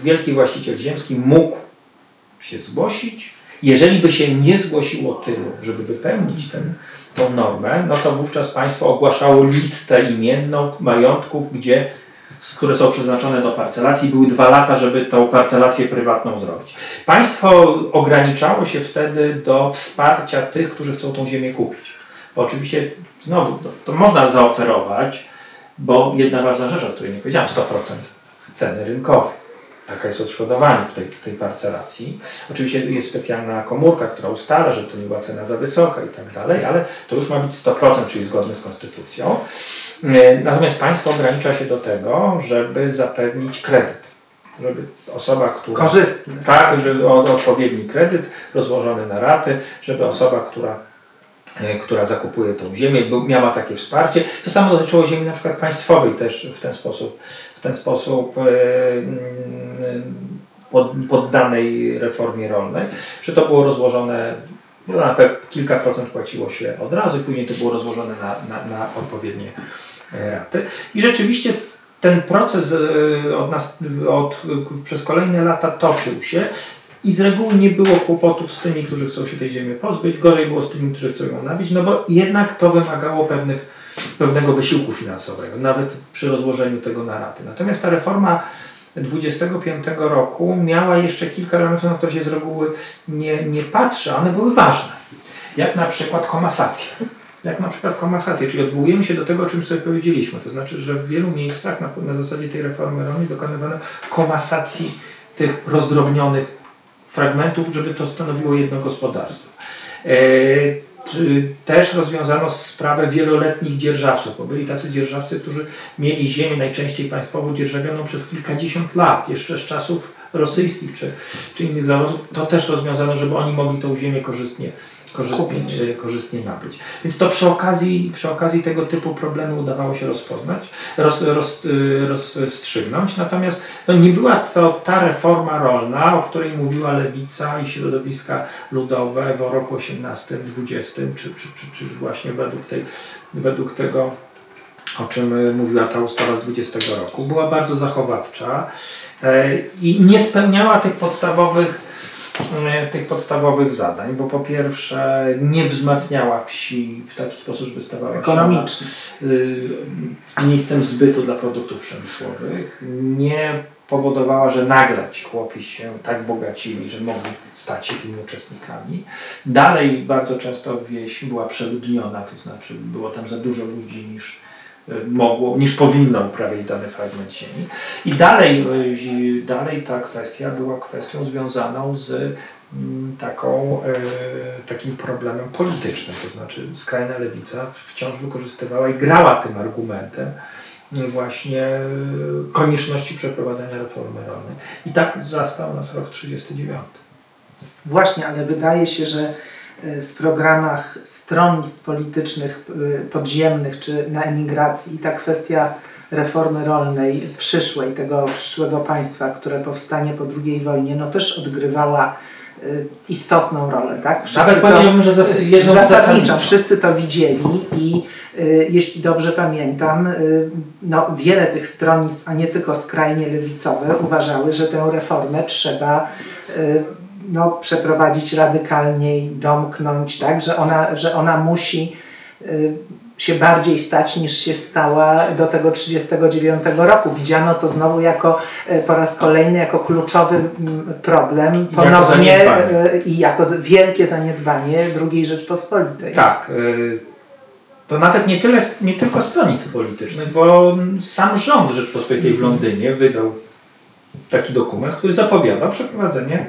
wielki właściciel ziemski mógł się zgłosić. Jeżeli by się nie zgłosiło tylu, żeby wypełnić ten, tą normę, no to wówczas państwo ogłaszało listę imienną majątków, gdzie, które są przeznaczone do parcelacji. Były dwa lata, żeby tą parcelację prywatną zrobić. Państwo ograniczało się wtedy do wsparcia tych, którzy chcą tą ziemię kupić. Bo oczywiście znowu to, to można zaoferować, bo jedna ważna rzecz, o której nie powiedziałem, 100% ceny rynkowej. Taka jest odszkodowanie w tej, w tej parcelacji. Oczywiście jest specjalna komórka, która ustala, że to nie była cena za wysoka i tak dalej, ale to już ma być 100%, czyli zgodne z konstytucją. E, natomiast państwo ogranicza się do tego, żeby zapewnić kredyt. Żeby osoba, która. Korzystny. Tak, żeby odpowiedni kredyt rozłożony na raty, żeby osoba, która która zakupuje tą ziemię, miała takie wsparcie. To samo dotyczyło ziemi na przykład państwowej też w ten sposób, w ten sposób e, mm, poddanej reformie rolnej, że to było rozłożone, no, na kilka procent płaciło się od razu później to było rozłożone na, na, na odpowiednie e, raty. I rzeczywiście ten proces od nas, od, przez kolejne lata toczył się i z reguły nie było kłopotów z tymi, którzy chcą się tej ziemi pozbyć, gorzej było z tymi, którzy chcą ją nabyć, no bo jednak to wymagało pewnych, pewnego wysiłku finansowego, nawet przy rozłożeniu tego na raty. Natomiast ta reforma 25 roku miała jeszcze kilka elementów, na które się z reguły nie, nie patrzy, one były ważne. Jak na przykład komasacja. Jak na przykład komasacja, czyli odwołujemy się do tego, o czym sobie powiedzieliśmy. To znaczy, że w wielu miejscach na, na zasadzie tej reformy rolnej dokonywano komasacji tych rozdrobnionych fragmentów, żeby to stanowiło jedno gospodarstwo. E, też rozwiązano sprawę wieloletnich dzierżawców, bo byli tacy dzierżawcy, którzy mieli ziemię najczęściej państwowo dzierżawioną przez kilkadziesiąt lat, jeszcze z czasów rosyjskich czy, czy innych zawodów. To też rozwiązano, żeby oni mogli tą ziemię korzystnie korzystnie, korzystnie nabyć. Więc to przy okazji, przy okazji tego typu problemy udawało się rozpoznać, roz, roz, rozstrzygnąć. Natomiast no, nie była to ta reforma rolna, o której mówiła lewica i środowiska ludowe w roku 18, 20, czy, czy, czy, czy właśnie według, tej, według tego o czym mówiła ta ustawa z 20 roku, była bardzo zachowawcza e, i nie spełniała tych podstawowych tych podstawowych zadań, bo po pierwsze nie wzmacniała wsi w taki sposób, żeby stawała ekonomicznie się y, miejscem zbytu dla produktów przemysłowych, nie powodowała, że nagle ci chłopi się tak bogacili, że mogli stać się tymi uczestnikami. Dalej bardzo często wieś była przeludniona, to znaczy było tam za dużo ludzi niż mogło, niż powinno uprawiać dany fragment ziemi. I dalej, e, dalej ta kwestia była kwestią związaną z mm, taką, e, takim problemem politycznym, to znaczy skrajna lewica wciąż wykorzystywała i grała tym argumentem właśnie e, konieczności przeprowadzenia reformy rolnej. I tak zastał nas rok 39. Właśnie, ale wydaje się, że w programach stronnictw politycznych y, podziemnych czy na emigracji i ta kwestia reformy rolnej przyszłej, tego przyszłego państwa, które powstanie po II wojnie, no też odgrywała y, istotną rolę, tak? Wszyscy Nawet to, że zas jedną zasadniczą. Wszyscy to widzieli i y, jeśli dobrze pamiętam, y, no, wiele tych stronnictw, a nie tylko skrajnie lewicowe, uważały, że tę reformę trzeba y, no, przeprowadzić radykalniej, domknąć, tak, że ona, że ona musi y, się bardziej stać niż się stała do tego 1939 roku. Widziano to znowu jako e, po raz kolejny jako kluczowy mm, problem ponownie jako e, i jako wielkie zaniedbanie II Rzeczpospolitej. Tak. To nawet nie, tyle, nie tylko stronnictw politycznych, bo sam rząd Rzeczpospolitej w Londynie wydał taki dokument, który zapowiadał przeprowadzenie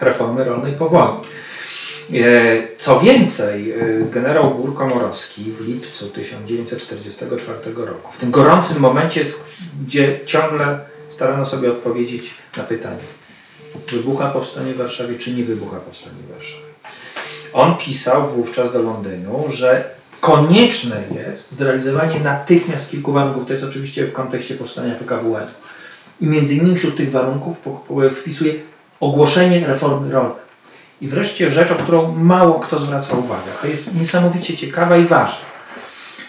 reformy rolnej po wojnie. E, co więcej, e, generał Gór Komorowski w lipcu 1944 roku, w tym gorącym momencie, gdzie ciągle starano sobie odpowiedzieć na pytanie, wybucha powstanie w Warszawie, czy nie wybucha powstanie w Warszawie. On pisał wówczas do Londynu, że konieczne jest zrealizowanie natychmiast kilku warunków. To jest oczywiście w kontekście powstania PKWN. I między innymi wśród tych warunków wpisuje ogłoszenie reformy rolnej. I wreszcie rzecz, o którą mało kto zwraca uwagę, a jest niesamowicie ciekawa i ważna.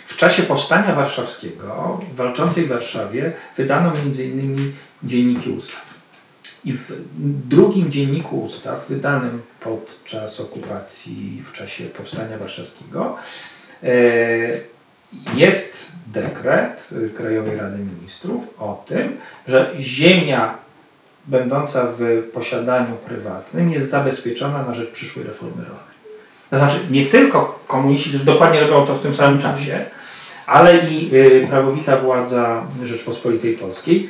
W czasie powstania warszawskiego, w walczącej Warszawie, wydano m.in. dzienniki ustaw. I w drugim dzienniku ustaw, wydanym podczas okupacji, w czasie powstania warszawskiego, e, jest dekret Krajowej Rady Ministrów o tym, że ziemia będąca w posiadaniu prywatnym jest zabezpieczona na rzecz przyszłej reformy rolnej. To znaczy nie tylko komuniści, którzy dokładnie robią to w tym samym czasie, ale i y, prawowita władza Rzeczpospolitej Polskiej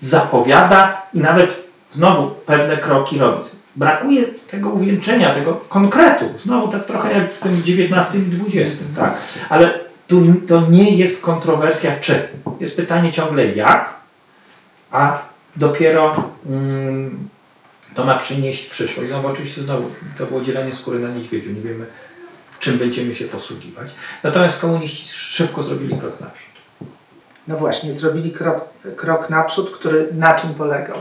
zapowiada i nawet znowu pewne kroki robi. Brakuje tego uwieńczenia, tego konkretu. Znowu tak trochę jak w tym XIX i XX, tak? Ale tu to nie jest kontrowersja czy. Jest pytanie ciągle jak, a dopiero mm, to ma przynieść przyszłość. No bo oczywiście znowu to było dzielenie skóry na niedźwiedziu. Nie wiemy, czym będziemy się posługiwać. Natomiast komuniści szybko zrobili krok naprzód. No właśnie, zrobili krok, krok naprzód, który na czym polegał?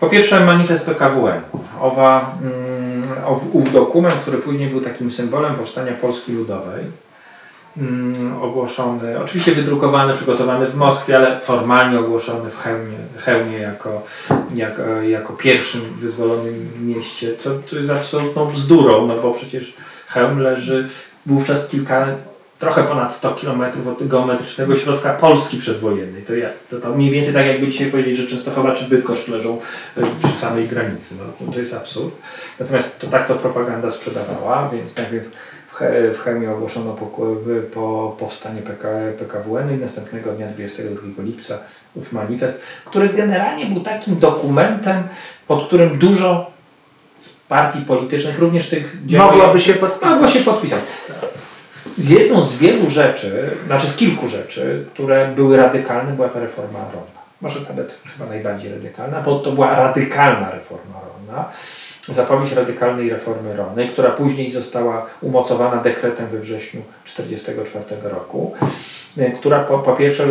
Po pierwsze manifest PKWN. Owa, mm, ów dokument, który później był takim symbolem powstania Polski Ludowej ogłoszony, oczywiście wydrukowany, przygotowany w Moskwie, ale formalnie ogłoszony w Chełmie, Chełmie jako, jako, jako pierwszym wyzwolonym mieście, co, co jest absolutną bzdurą, no bo przecież Chełm leży wówczas kilka, trochę ponad 100 km od geometrycznego środka Polski przedwojennej. To, ja, to, to mniej więcej tak jakby dzisiaj powiedzieć, że Częstochowa czy Bydgoszcz leżą e, przy samej granicy. No, to jest absurd. Natomiast to tak to propaganda sprzedawała, więc najpierw w chemii ogłoszono po, po powstanie PK, PKWN i następnego dnia 22 lipca ów manifest, który generalnie był takim dokumentem, pod którym dużo z partii politycznych, również tych mogłoby się podpisać. Mogło się podpisać. Z jedną z wielu rzeczy, znaczy z kilku rzeczy, które były radykalne, była ta reforma rolna. Może nawet chyba najbardziej radykalna, bo to była radykalna reforma rolna zapowiedź radykalnej reformy rolnej, która później została umocowana dekretem we wrześniu 1944 roku, e, która po, po pierwsze e,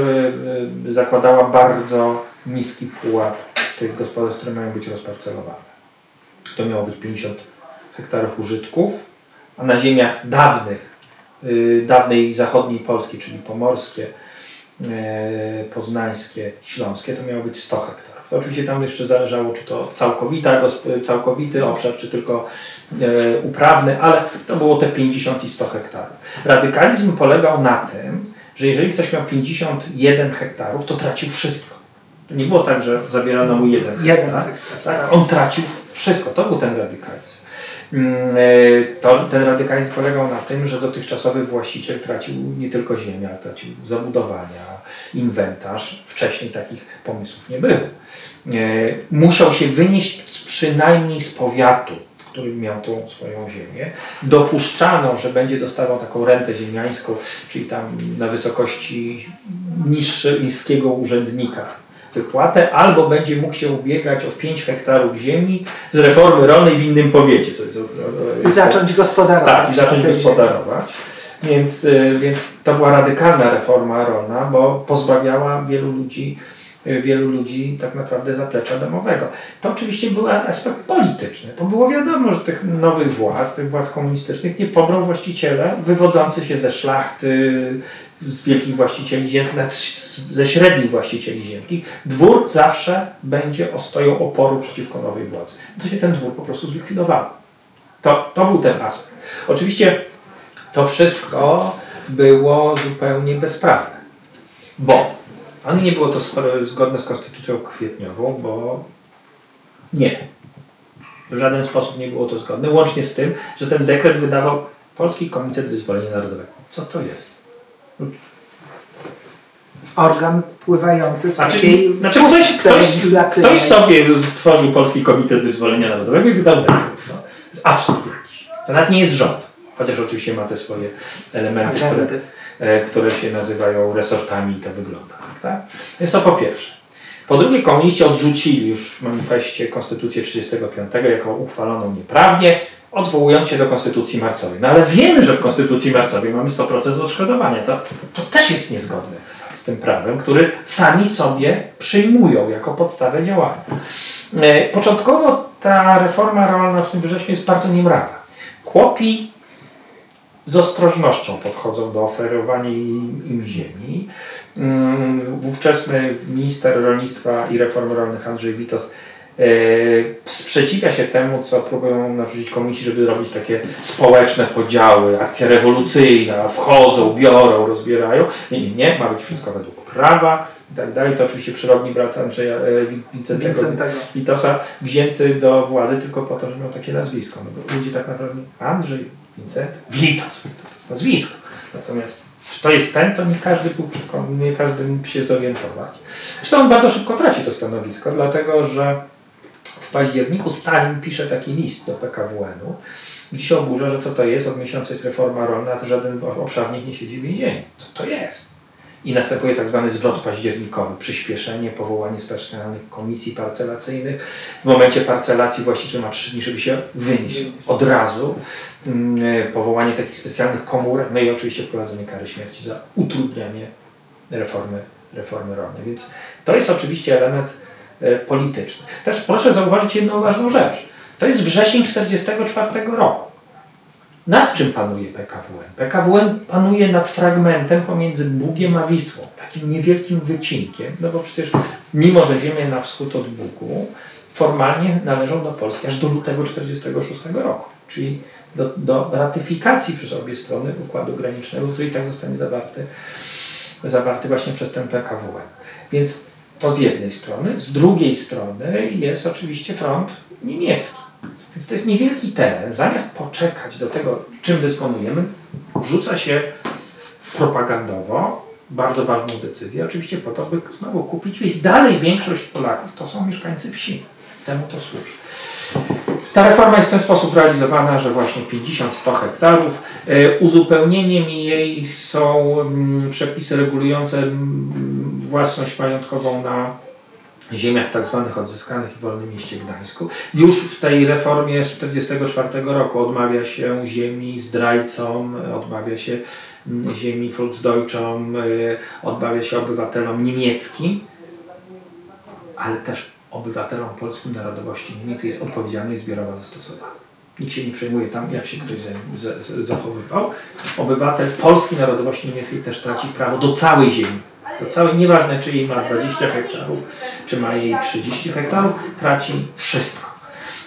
e, zakładała bardzo niski pułap tych gospodarstw, które mają być rozparcelowane. To miało być 50 hektarów użytków, a na ziemiach dawnych, dawnej zachodniej Polski, czyli pomorskie, poznańskie, śląskie, to miało być 100 hektarów. To oczywiście tam jeszcze zależało, czy to całkowita, całkowity obszar, czy tylko e, uprawny, ale to było te 50 i 100 hektarów. Radykalizm polegał na tym, że jeżeli ktoś miał 51 hektarów, to tracił wszystko. To nie było tak, że zabierano mu jeden hektar. Tak? On tracił wszystko. To był ten radykalizm. Mm, e, to, ten radykalizm polegał na tym, że dotychczasowy właściciel tracił nie tylko ziemię, ale tracił zabudowania, inwentarz. Wcześniej takich pomysłów nie było. E, musiał się wynieść przynajmniej z powiatu, który miał tą swoją ziemię. Dopuszczano, że będzie dostawał taką rentę ziemiańską, czyli tam na wysokości niższy, niskiego urzędnika wypłatę, albo będzie mógł się ubiegać o 5 hektarów ziemi z reformy rolnej w innym powiecie. To jest, I zacząć gospodarować. Tak, i zacząć gospodarować. Więc, e, więc to była radykalna reforma rolna, bo pozbawiała wielu ludzi wielu ludzi tak naprawdę zaplecza domowego. To oczywiście był aspekt polityczny, bo było wiadomo, że tych nowych władz, tych władz komunistycznych nie pobrał właściciele wywodzący się ze szlachty, z wielkich właścicieli ziemskich, ze średnich właścicieli ziemskich. Dwór zawsze będzie ostoją oporu przeciwko nowej władzy. To się ten dwór po prostu zlikwidował. To, to był ten aspekt. Oczywiście to wszystko było zupełnie bezprawne. Bo ani nie było to zgodne z konstytucją kwietniową, bo nie. W żaden sposób nie było to zgodne, łącznie z tym, że ten dekret wydawał Polski Komitet Wyzwolenia Narodowego. Co to jest? Organ pływający w Znaczy, takiej znaczy ktoś, ktoś, ktoś sobie stworzył Polski Komitet Wyzwolenia Narodowego i wydał dekret. No. Jest absurd jakiś. To nawet nie jest rząd. Chociaż oczywiście ma te swoje elementy, które, Agendy. Które się nazywają resortami i to wygląda. Tak? Więc to po pierwsze. Po drugie, komuniści odrzucili już w manifestie Konstytucję 1935 jako uchwaloną nieprawnie, odwołując się do Konstytucji Marcowej. No ale wiemy, że w Konstytucji Marcowej mamy 100% odszkodowania. To, to też jest niezgodne z tym prawem, który sami sobie przyjmują jako podstawę działania. E, Początkowo ta reforma rolna w tym wrześniu jest bardzo niemrawa. Chłopi z ostrożnością podchodzą do oferowania im, ziemi. Mm, Ówczesny minister rolnictwa i reformy rolnych Andrzej Witos e, sprzeciwia się temu, co próbują narzucić komuniści, żeby robić takie społeczne podziały, akcja rewolucyjna, wchodzą, biorą, rozbierają. Nie, nie, nie, ma być wszystko według prawa i tak dalej. To oczywiście przyrodni brat Andrzeja e, Wi- Wincentego Wincentego. Witosa wzięty do władzy tylko po to, że miał takie nazwisko. No bo ludzie tak naprawdę Andrzej, Wincent, Witos, to, to jest nazwisko. Natomiast czy to jest ten, to nie każdy był przekonany, nie każdy mógł się zorientować. Zresztą on bardzo szybko traci to stanowisko, dlatego że w październiku Stalin pisze taki list do PKWN-u, gdzie się oburza, że co to jest, od miesiąca jest reforma rolna, a to żaden obszarnik nie siedzi w więzieniu. Co to jest? I następuje tak zwany zwrot październikowy, przyspieszenie, powołanie specjalnych komisji parcelacyjnych. W momencie parcelacji właściciel ma trzy dni, żeby się wynieść od razu. Mm, Powołanie takich specjalnych komórek, no i oczywiście wprowadzenie kary śmierci za utrudnianie reformy, reformy rolnej. Więc to jest oczywiście element e, polityczny. Też proszę zauważyć jedną ważną rzecz. To jest wrzesień 1944 roku. Nad czym panuje PKWN? PKWN panuje nad fragmentem pomiędzy Bugiem a Wisłą, takim niewielkim wycinkiem, no bo przecież mimo, że ziemie na wschód od Bugu formalnie należą do Polski aż do lutego 1946 roku, czyli do, do ratyfikacji przez obie strony układu granicznego, który i tak zostanie zawarty, zawarty właśnie przez ten PKWN. Więc to z jednej strony, z drugiej strony jest oczywiście front niemiecki. Więc to jest niewielki teren. Zamiast poczekać do tego, czym dysponujemy, rzuca się propagandowo bardzo ważną decyzję, oczywiście po to, by znowu kupić wieś. Dalej większość Polaków to są mieszkańcy wsi. Temu to służy. Ta reforma jest w ten sposób realizowana, że właśnie 50-100 hektarów. E, Uzupełnieniem jej są mm, przepisy regulujące mm, własność majątkową na ziemiach tak zwanych odzyskanych w Wolnym Mieście Gdańsku. Już w tej reformie z 1944 roku odmawia się ziemi zdrajcom, odmawia się mm, ziemi Volksdeutschom, y, odmawia się obywatelom niemieckim, ale też obywatelom polskim narodowości niemieckiej jest odpowiedzialność zbiorowa zastosowana. Nikt się nie przejmuje tam, jak się ktoś za- za- zachowywał. Obywatel polskiej narodowości niemieckiej też traci prawo do całej ziemi. Do całej, nieważne czy jej ma 20 hektarów, czy ma jej 30 hektarów, traci wszystko.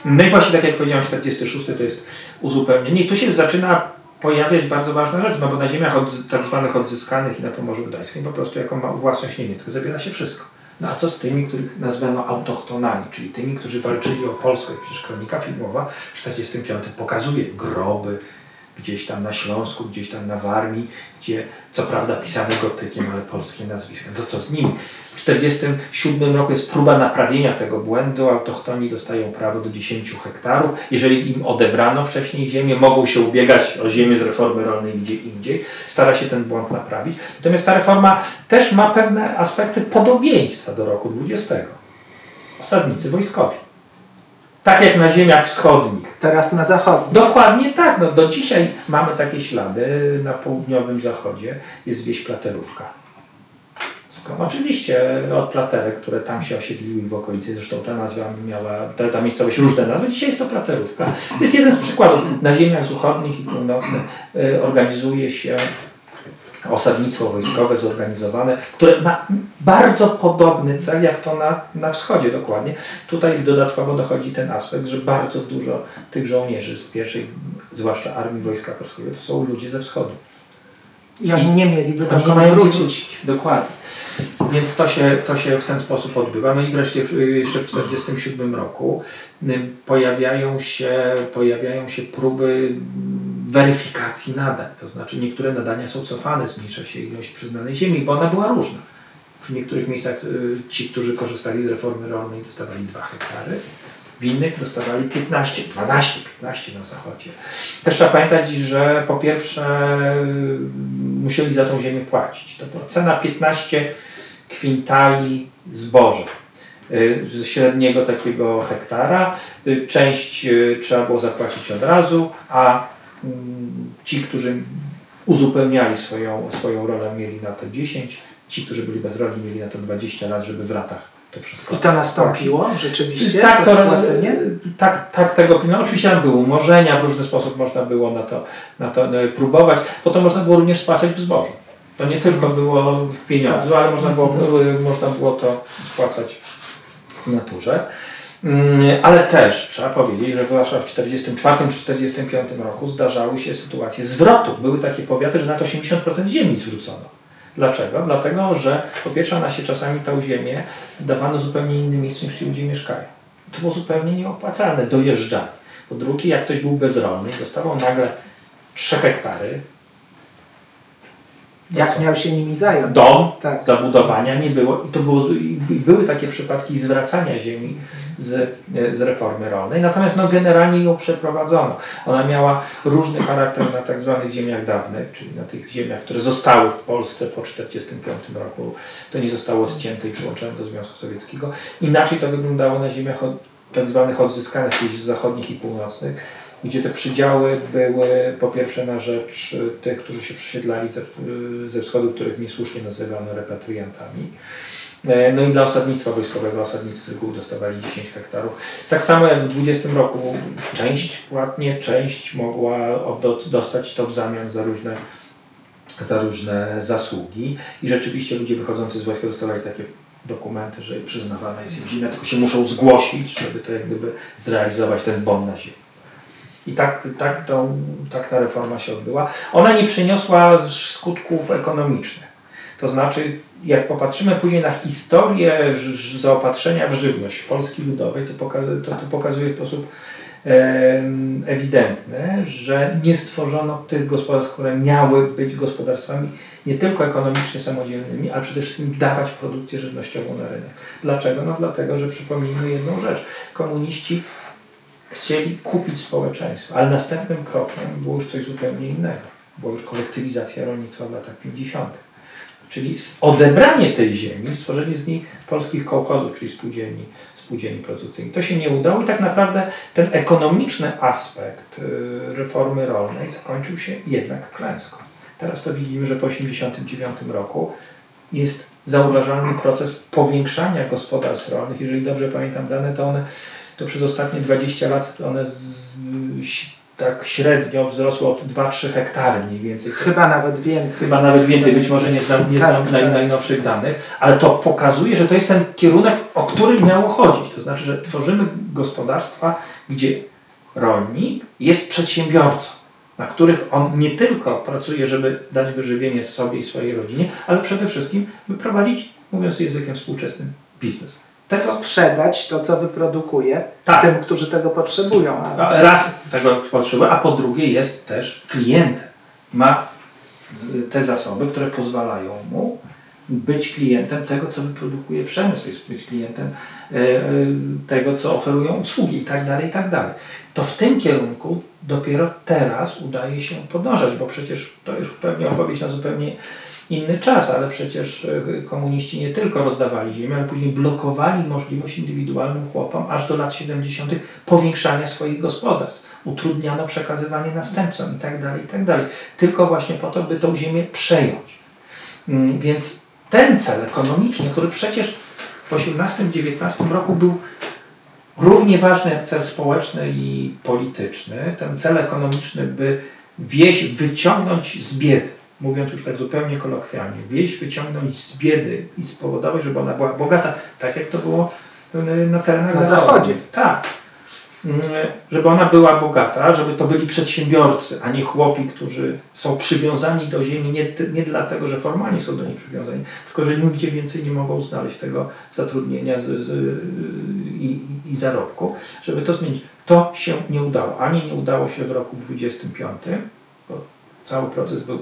No i właśnie tak jak powiedziałem, 46 to jest uzupełnienie. I tu się zaczyna pojawiać bardzo ważna rzecz, no bo na ziemiach od, tak zwanych odzyskanych i na Pomorzu Gdańskim po prostu jako ma własność niemiecka zabiera się wszystko. No a co z tymi, których nazwano autochtonami, czyli tymi, którzy walczyli o Polskę? Przecież kronika filmowa w 45 pokazuje groby gdzieś tam na Śląsku, gdzieś tam na Warmii, gdzie co prawda pisane gotykiem, ale polskie nazwiska. To co z nimi? W 1947 roku jest próba naprawienia tego błędu. Autochtoni dostają prawo do 10 hektarów. Jeżeli im odebrano wcześniej ziemię, mogą się ubiegać o ziemię z reformy rolnej gdzie indziej. Stara się ten błąd naprawić. Natomiast ta reforma też ma pewne aspekty podobieństwa do roku 20. Osadnicy wojskowi. Tak jak na ziemiach wschodnich. Teraz na zachodni. Dokładnie tak. No, do dzisiaj mamy takie ślady. Na południowym zachodzie jest wieś Platerówka. Skąd? Oczywiście od platerek, które tam się osiedliły w okolicy. Zresztą ta nazwa miała, ta, ta miejscowość różne nazwy. Dzisiaj jest to Platerówka. To jest jeden z przykładów. Na ziemiach zachodnich i północnych y, organizuje się osadnictwo wojskowe zorganizowane, które ma bardzo podobny cel jak to na, na wschodzie dokładnie. Tutaj dodatkowo dochodzi ten aspekt, że bardzo dużo tych żołnierzy z pierwszej, zwłaszcza Armii Wojska Polskiego, to są ludzie ze wschodu. I oni nie mieliby dokąd wrócić. wrócić. Dokładnie. Więc to się, to się w ten sposób odbywa. No i wreszcie jeszcze w 1947 roku pojawiają się, pojawiają się próby mm, weryfikacji nadań. To znaczy niektóre nadania są cofane, zmniejsza się ilość przyznanej ziemi, bo ona była różna. W niektórych miejscach y, ci, którzy korzystali z reformy rolnej dostawali 2 hektary, w innych dostawali 15, 12, 15 na zachodzie. Też trzeba pamiętać, że po pierwsze y, musieli za tą ziemię płacić. To była cena 15 kwintali zboża y, z średniego takiego hektara. Y, Część y, trzeba było zapłacić od razu, a mm, ci, którzy uzupełniali swoją, swoją rolę, mieli na to 10. Ci, którzy byli bez roli, mieli na to 20 lat, żeby w ratach to wszystko I to nastąpiło rzeczywiście, tak, to spłacenie? tak, tak tego pilnować. Oczywiście tam były umorzenia, w różny sposób można było na to, na to próbować, bo to można było również spłacać w zbożu. To nie tylko było w pieniądzu, ale można było, e, można było to spłacać w naturze. Mm, Ale też trzeba powiedzieć, że zwłaszcza w 1944 czy 1945 roku zdarzały się sytuacje zwrotu. Były takie powiaty, że nawet 80% ziemi zwrócono. Dlaczego? Dlatego, że po pierwsze ona się czasami tą ziemię dawano zupełnie innym miejscu niż ci ludzie mieszkają. To było zupełnie nieopłacalne, dojeżdżanie. Po drugie, jak ktoś był bezrolny i dostawał nagle 3 hektary, Jak miał się nimi zająć? dom, Tak. zabudowania nie było i to było, i były takie przypadki zwracania ziemi z, e, z reformy rolnej, natomiast no, generalnie ją przeprowadzono. Ona miała różny charakter na tak zwanych ziemiach dawnych, czyli na tych ziemiach, które zostały w Polsce po 1945 roku. To nie zostało odcięte i przyłączone do Związku Sowieckiego. Inaczej to wyglądało na ziemiach od, tak zwanych odzyskanych, czyli zachodnich i północnych, gdzie te przydziały były po pierwsze na rzecz y, tych, którzy się przesiedlali ze, y, ze wschodu, których niesłusznie nazywano repatriantami. E, No i dla osadnictwa wojskowego osadnicy z reguły dostawali 10 hektarów. Tak samo jak w 20 roku część płatnie, część mogła dostać to w zamian za różne, za różne zasługi. I rzeczywiście ludzie wychodzący z wojska dostawali takie dokumenty, że przyznawana jest im ziemia, tylko się muszą zgłosić, żeby to jak gdyby zrealizować ten bon na ziemię. I tak, tak, to, tak ta reforma się odbyła. Ona nie przyniosła skutków ekonomicznych. To znaczy, jak popatrzymy później na historię zaopatrzenia w żywność Polski Ludowej, to, poka- to, to pokazuje w sposób ewidentny, że nie stworzono tych gospodarstw, które miały być gospodarstwami nie tylko ekonomicznie samodzielnymi, ale przede wszystkim dawać produkcję żywnościową na rynek. Dlaczego? No dlatego, że przypomnijmy jedną rzecz. Komuniści chcieli kupić społeczeństwo, ale następnym krokiem było już coś zupełnie innego. Była już kolektywizacja rolnictwa w latach 50. Czyli odebranie tej ziemi, stworzenie z niej polskich kołchozów, czyli spółdzielni, spółdzielni produkcyjnych. To się nie udało i tak naprawdę ten ekonomiczny aspekt y, reformy rolnej zakończył się jednak klęską. Teraz to widzimy, że po 1989 roku jest zauważalny proces powiększania gospodarstw rolnych. Jeżeli dobrze pamiętam dane, to one to przez ostatnie 20 lat one z, tak średnio wzrosły od 2-3 hektary mniej więcej. Chyba nawet więcej. Chyba nawet więcej, być może nie znam, nie znam Tak, tak. najnowszych danych, ale to pokazuje, że to jest ten kierunek, o którym miało chodzić. To znaczy, że tworzymy gospodarstwa, gdzie rolnik jest przedsiębiorcą, na których on nie tylko pracuje, żeby dać wyżywienie sobie i swojej rodzinie, ale przede wszystkim wyprowadzić, mówiąc językiem współczesnym, biznes. Tego, Sprzedać to, co wyprodukuje Tak. tym, którzy tego potrzebują. A A Raz tego potrzebuje, a po drugie jest też klientem. Ma te zasoby, które pozwalają mu być klientem tego, co wyprodukuje przemysł, jest być klientem e, e, tego, co oferują usługi i tak dalej, i tak dalej. To w tym kierunku dopiero teraz udaje się podążać, bo przecież to już pewnie opowieść na zupełnie inny czas, ale przecież e, komuniści nie tylko rozdawali ziemię, ale później blokowali możliwość indywidualnym chłopom aż do lat 70. powiększania swoich gospodarstw. Utrudniano przekazywanie następcom i tak dalej, i tak. Tylko właśnie po to, by tą ziemię przejąć. Mm, Więc ten cel ekonomiczny, który przecież w 18-19 roku był równie ważny jak cel społeczny i polityczny, ten cel ekonomiczny, by wieś wyciągnąć z biedy, mówiąc już tak zupełnie kolokwialnie, wieś wyciągnąć z biedy i spowodować, żeby ona była bogata, tak jak to było y, na terenach Na zachodzie. Tak. mm, żeby ona była bogata, żeby to byli przedsiębiorcy, a nie chłopi, którzy są przywiązani do ziemi nie, nie dlatego, że formalnie są do niej przywiązani, tylko że nigdzie więcej nie mogą znaleźć tego zatrudnienia z, z, i, i zarobku, żeby to zmienić. To się nie udało. Ani nie udało się w roku 25, bo cały proces był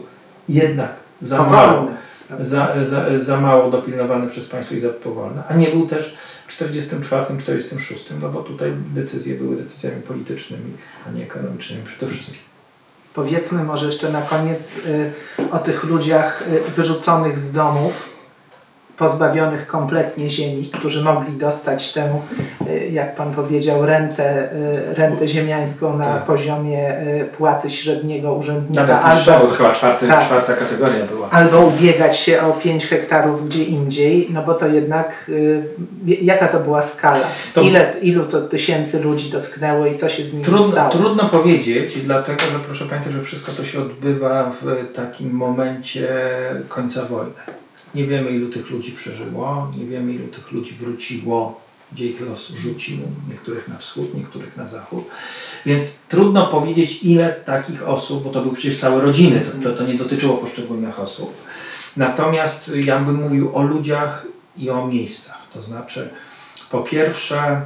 jednak za mało, za, za, za mało dopilnowany przez państwo i za powolny, a nie był też w 44, 46, no bo tutaj decyzje były decyzjami politycznymi, a nie ekonomicznymi przede wszystkim. Powiedzmy może jeszcze na koniec y, o tych ludziach y, wyrzuconych z domów, pozbawionych kompletnie ziemi, którzy mogli dostać tę, y, jak Pan powiedział, rentę, y, rentę ziemiańską na tak. poziomie y, płacy średniego urzędnika. Nawet albo, to chyba czwarty, tak, czwarta kategoria była. Albo ubiegać się o 5 hektarów gdzie indziej, no bo to jednak, jaka to była skala? To Ile, ilu to tysięcy ludzi dotknęło i co się z nimi trudno, stało? Trudno powiedzieć, dlatego że proszę pamiętać, że wszystko to się odbywa w takim momencie końca wojny. Nie wiemy, ilu tych ludzi przeżyło, nie wiemy, ilu tych ludzi wróciło, gdzie ich los rzucił, niektórych na wschód, niektórych na zachód. Więc trudno powiedzieć, ile takich osób, bo to były przecież całe rodziny, to, to, to nie dotyczyło poszczególnych osób. Natomiast ja bym mówił o ludziach i o miejscach. To znaczy, po pierwsze,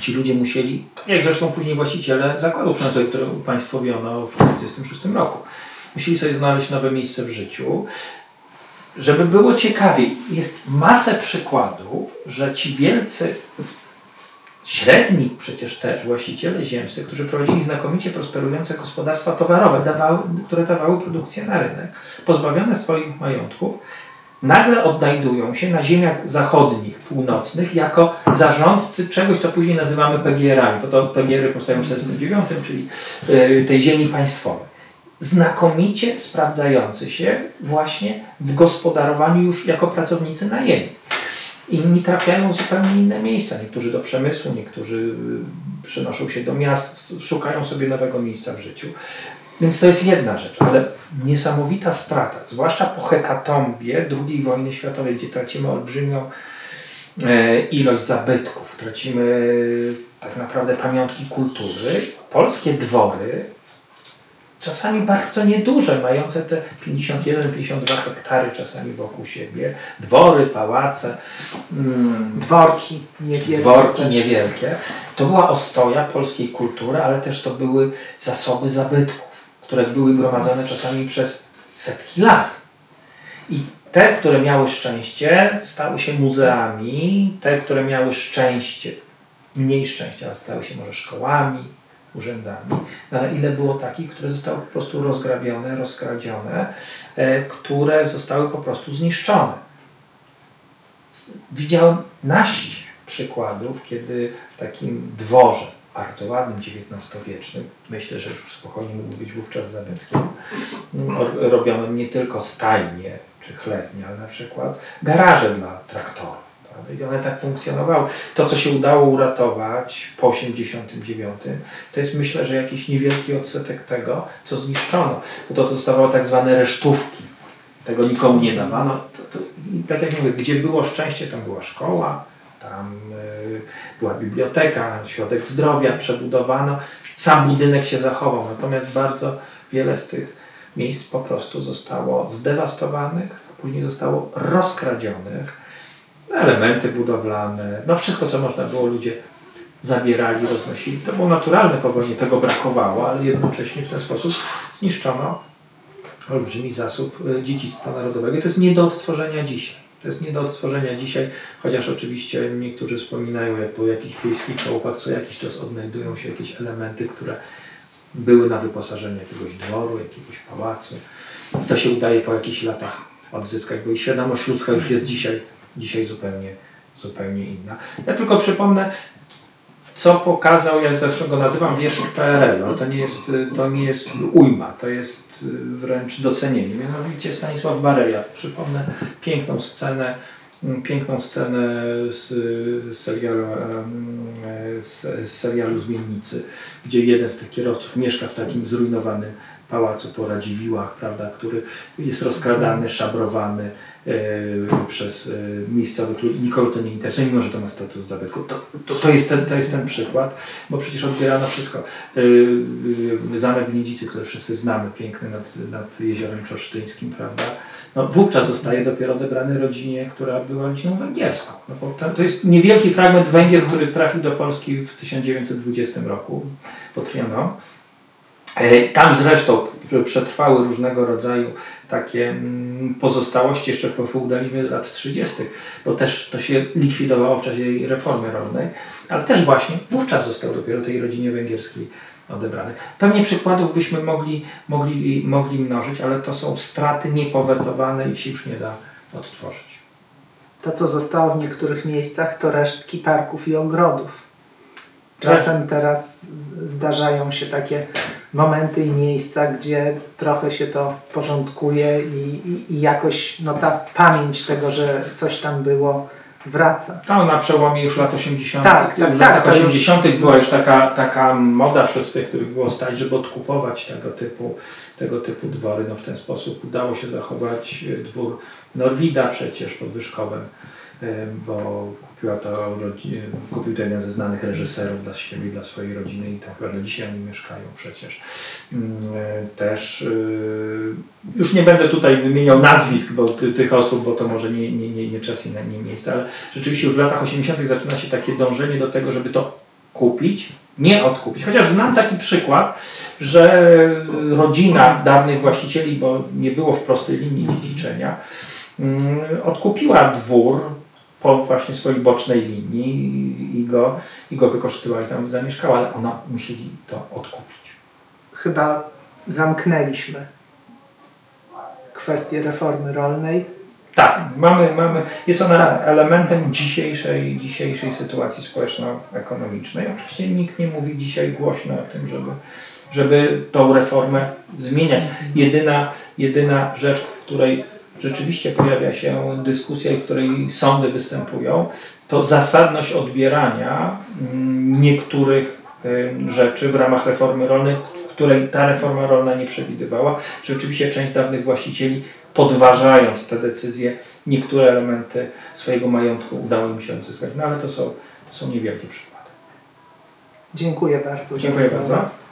ci ludzie musieli, jak zresztą później właściciele zakładu przemysłowego, który upaństwowiono w 1946 roku, musieli sobie znaleźć nowe miejsce w życiu żeby było ciekawiej, jest masę przykładów, że ci wielcy, średni przecież też właściciele ziemscy, którzy prowadzili znakomicie prosperujące gospodarstwa towarowe, dawały, które dawały produkcję na rynek, pozbawione swoich majątków, nagle odnajdują się na ziemiach zachodnich, północnych jako zarządcy czegoś, co później nazywamy PGR-ami, bo to PGR-y powstają w 1949, czyli y, tej ziemi państwowej znakomicie sprawdzający się właśnie w gospodarowaniu już jako pracownicy najemni. Inni trafiają w zupełnie inne miejsca. Niektórzy do przemysłu, niektórzy y, przenoszą się do miast, szukają sobie nowego miejsca w życiu. Więc to jest jedna rzecz, ale niesamowita strata, zwłaszcza po hekatombie II wojny światowej, gdzie tracimy olbrzymią e, ilość zabytków, tracimy tak naprawdę pamiątki kultury. Polskie dwory czasami bardzo nieduże, mające te 51-52 hektary czasami wokół siebie, dwory, pałace, mm, dworki niewielkie. Dworki niewielkie. To była ostoja polskiej kultury, ale też to były zasoby zabytków, które były gromadzone czasami przez setki lat. I te, które miały szczęście, stały się muzeami, te, które miały szczęście, mniej szczęścia, ale stały się może szkołami, urzędami, no ale ile było takich, które zostały po prostu rozgrabione, rozkradzione, e, które zostały po prostu zniszczone. Widziałem naście przykładów, kiedy w takim dworze, bardzo ładnym, XIX-wiecznym, myślę, że już spokojnie mógł być wówczas zabytkiem, robiono nie tylko stajnie czy chlewnie, ale na przykład garaże dla traktorów i one tak funkcjonowały. To, co się udało uratować po 89, to jest myślę, że jakiś niewielki odsetek tego, co zniszczono. Bo to, to zostawało tak zwane resztówki. Tego nikomu nie dawano. To, to, tak jak mówię, gdzie było szczęście, tam była szkoła, tam y, była biblioteka, środek zdrowia, przebudowano. Sam budynek się zachował, natomiast bardzo wiele z tych miejsc po prostu zostało zdewastowanych, później zostało rozkradzionych elementy budowlane, no wszystko co można było ludzie zabierali, roznosili. To było naturalne po wojnie, tego brakowało, ale jednocześnie w ten sposób zniszczono olbrzymi zasób e, dziedzictwa narodowego. To jest nie do odtworzenia dzisiaj. To jest nie do odtworzenia dzisiaj, chociaż oczywiście niektórzy wspominają, jak po jakichś wiejskich chałupach co jakiś czas odnajdują się jakieś elementy, które były na wyposażeniu jakiegoś dworu, jakiegoś pałacu. To się udaje po jakichś latach odzyskać, bo i świadomość ludzka już jest dzisiaj dzisiaj zupełnie, zupełnie inna. Ja tylko przypomnę, co pokazał, ja zresztą go nazywam wieszcz PRL, to nie jest, to nie jest ujma, to jest wręcz docenienie. Mianowicie Stanisław Bareja, przypomnę piękną scenę, piękną scenę z, serialu, z serialu Zmiennicy, gdzie jeden z tych kierowców mieszka w takim zrujnowanym pałacu po Radziwiłłach, prawda, który jest rozkradany, szabrowany e, przez e, miejscowych ludzi. Nikogo to nie interesuje, mimo że to ma status zabytku. To, to, to, jest ten, to jest ten przykład, bo przecież odbierano wszystko. E, Zamek w Nidzicy, który wszyscy znamy, piękny nad, nad jeziorem Czorsztyńskim, prawda, no, wówczas zostaje dopiero odebrany rodzinie, która była rodziną węgierską. No, bo to, jest niewielki fragment Węgier, który trafił do Polski w 1920 roku pod. E, Tam zresztą przetrwały różnego rodzaju takie mm, pozostałości jeszcze po feudalizmie lat 30., bo też to się likwidowało w czasie reformy rolnej, ale też właśnie wówczas został dopiero tej rodzinie węgierskiej odebrany. Pewnie przykładów byśmy mogli, mogli, mogli mnożyć, ale to są straty niepowetowane i się już nie da odtworzyć. To, co zostało w niektórych miejscach, to resztki parków i ogrodów. Czasem teraz zdarzają się takie momenty i miejsca, gdzie trochę się to porządkuje i, i, i jakoś no, ta pamięć tego, że coś tam było, wraca. To na przełomie już lat 80. Tak, tak, w tak, latach to już- 80. była już taka, taka moda wśród tych, których było stać, żeby odkupować tego typu, tego typu dwory. No w ten sposób udało się zachować e, dwór Norwida przecież pod Wyszkowem, bo kupiła to, kupił to jeden ze znanych reżyserów dla siebie dla swojej rodziny i tak naprawdę dzisiaj oni mieszkają przecież. Mm, e, Też e, już nie będę tutaj wymieniał nazwisk bo ty, tych osób, bo to może nie, nie, nie, nie czas i nie miejsce, ale rzeczywiście już w latach 80. zaczyna się takie dążenie do tego, żeby to kupić, nie odkupić. Chociaż znam taki przykład, że rodzina dawnych właścicieli, bo nie było w prostej linii dziedziczenia, mm, odkupiła dwór po właśnie swojej bocznej linii i- go, i go wykorzystywała i tam zamieszkała, ale ona musieli to odkupić. Chyba zamknęliśmy kwestię reformy rolnej. Tak, mamy, mamy, jest ona Tak. elementem dzisiejszej, dzisiejszej sytuacji społeczno-ekonomicznej. Oczywiście nikt nie mówi dzisiaj głośno o tym, żeby, żeby tą reformę zmieniać. Jedyna, jedyna rzecz, w której rzeczywiście pojawia się dyskusja w której sądy występują, to zasadność odbierania mm, niektórych em, rzeczy w ramach reformy rolnej, której ta reforma rolna nie przewidywała. Rzeczywiście część dawnych właścicieli podważając te decyzje, niektóre elementy swojego majątku udało im się odzyskać. No ale to są, to są niewielkie przykłady. Dziękuję bardzo. Dziękuję bardzo.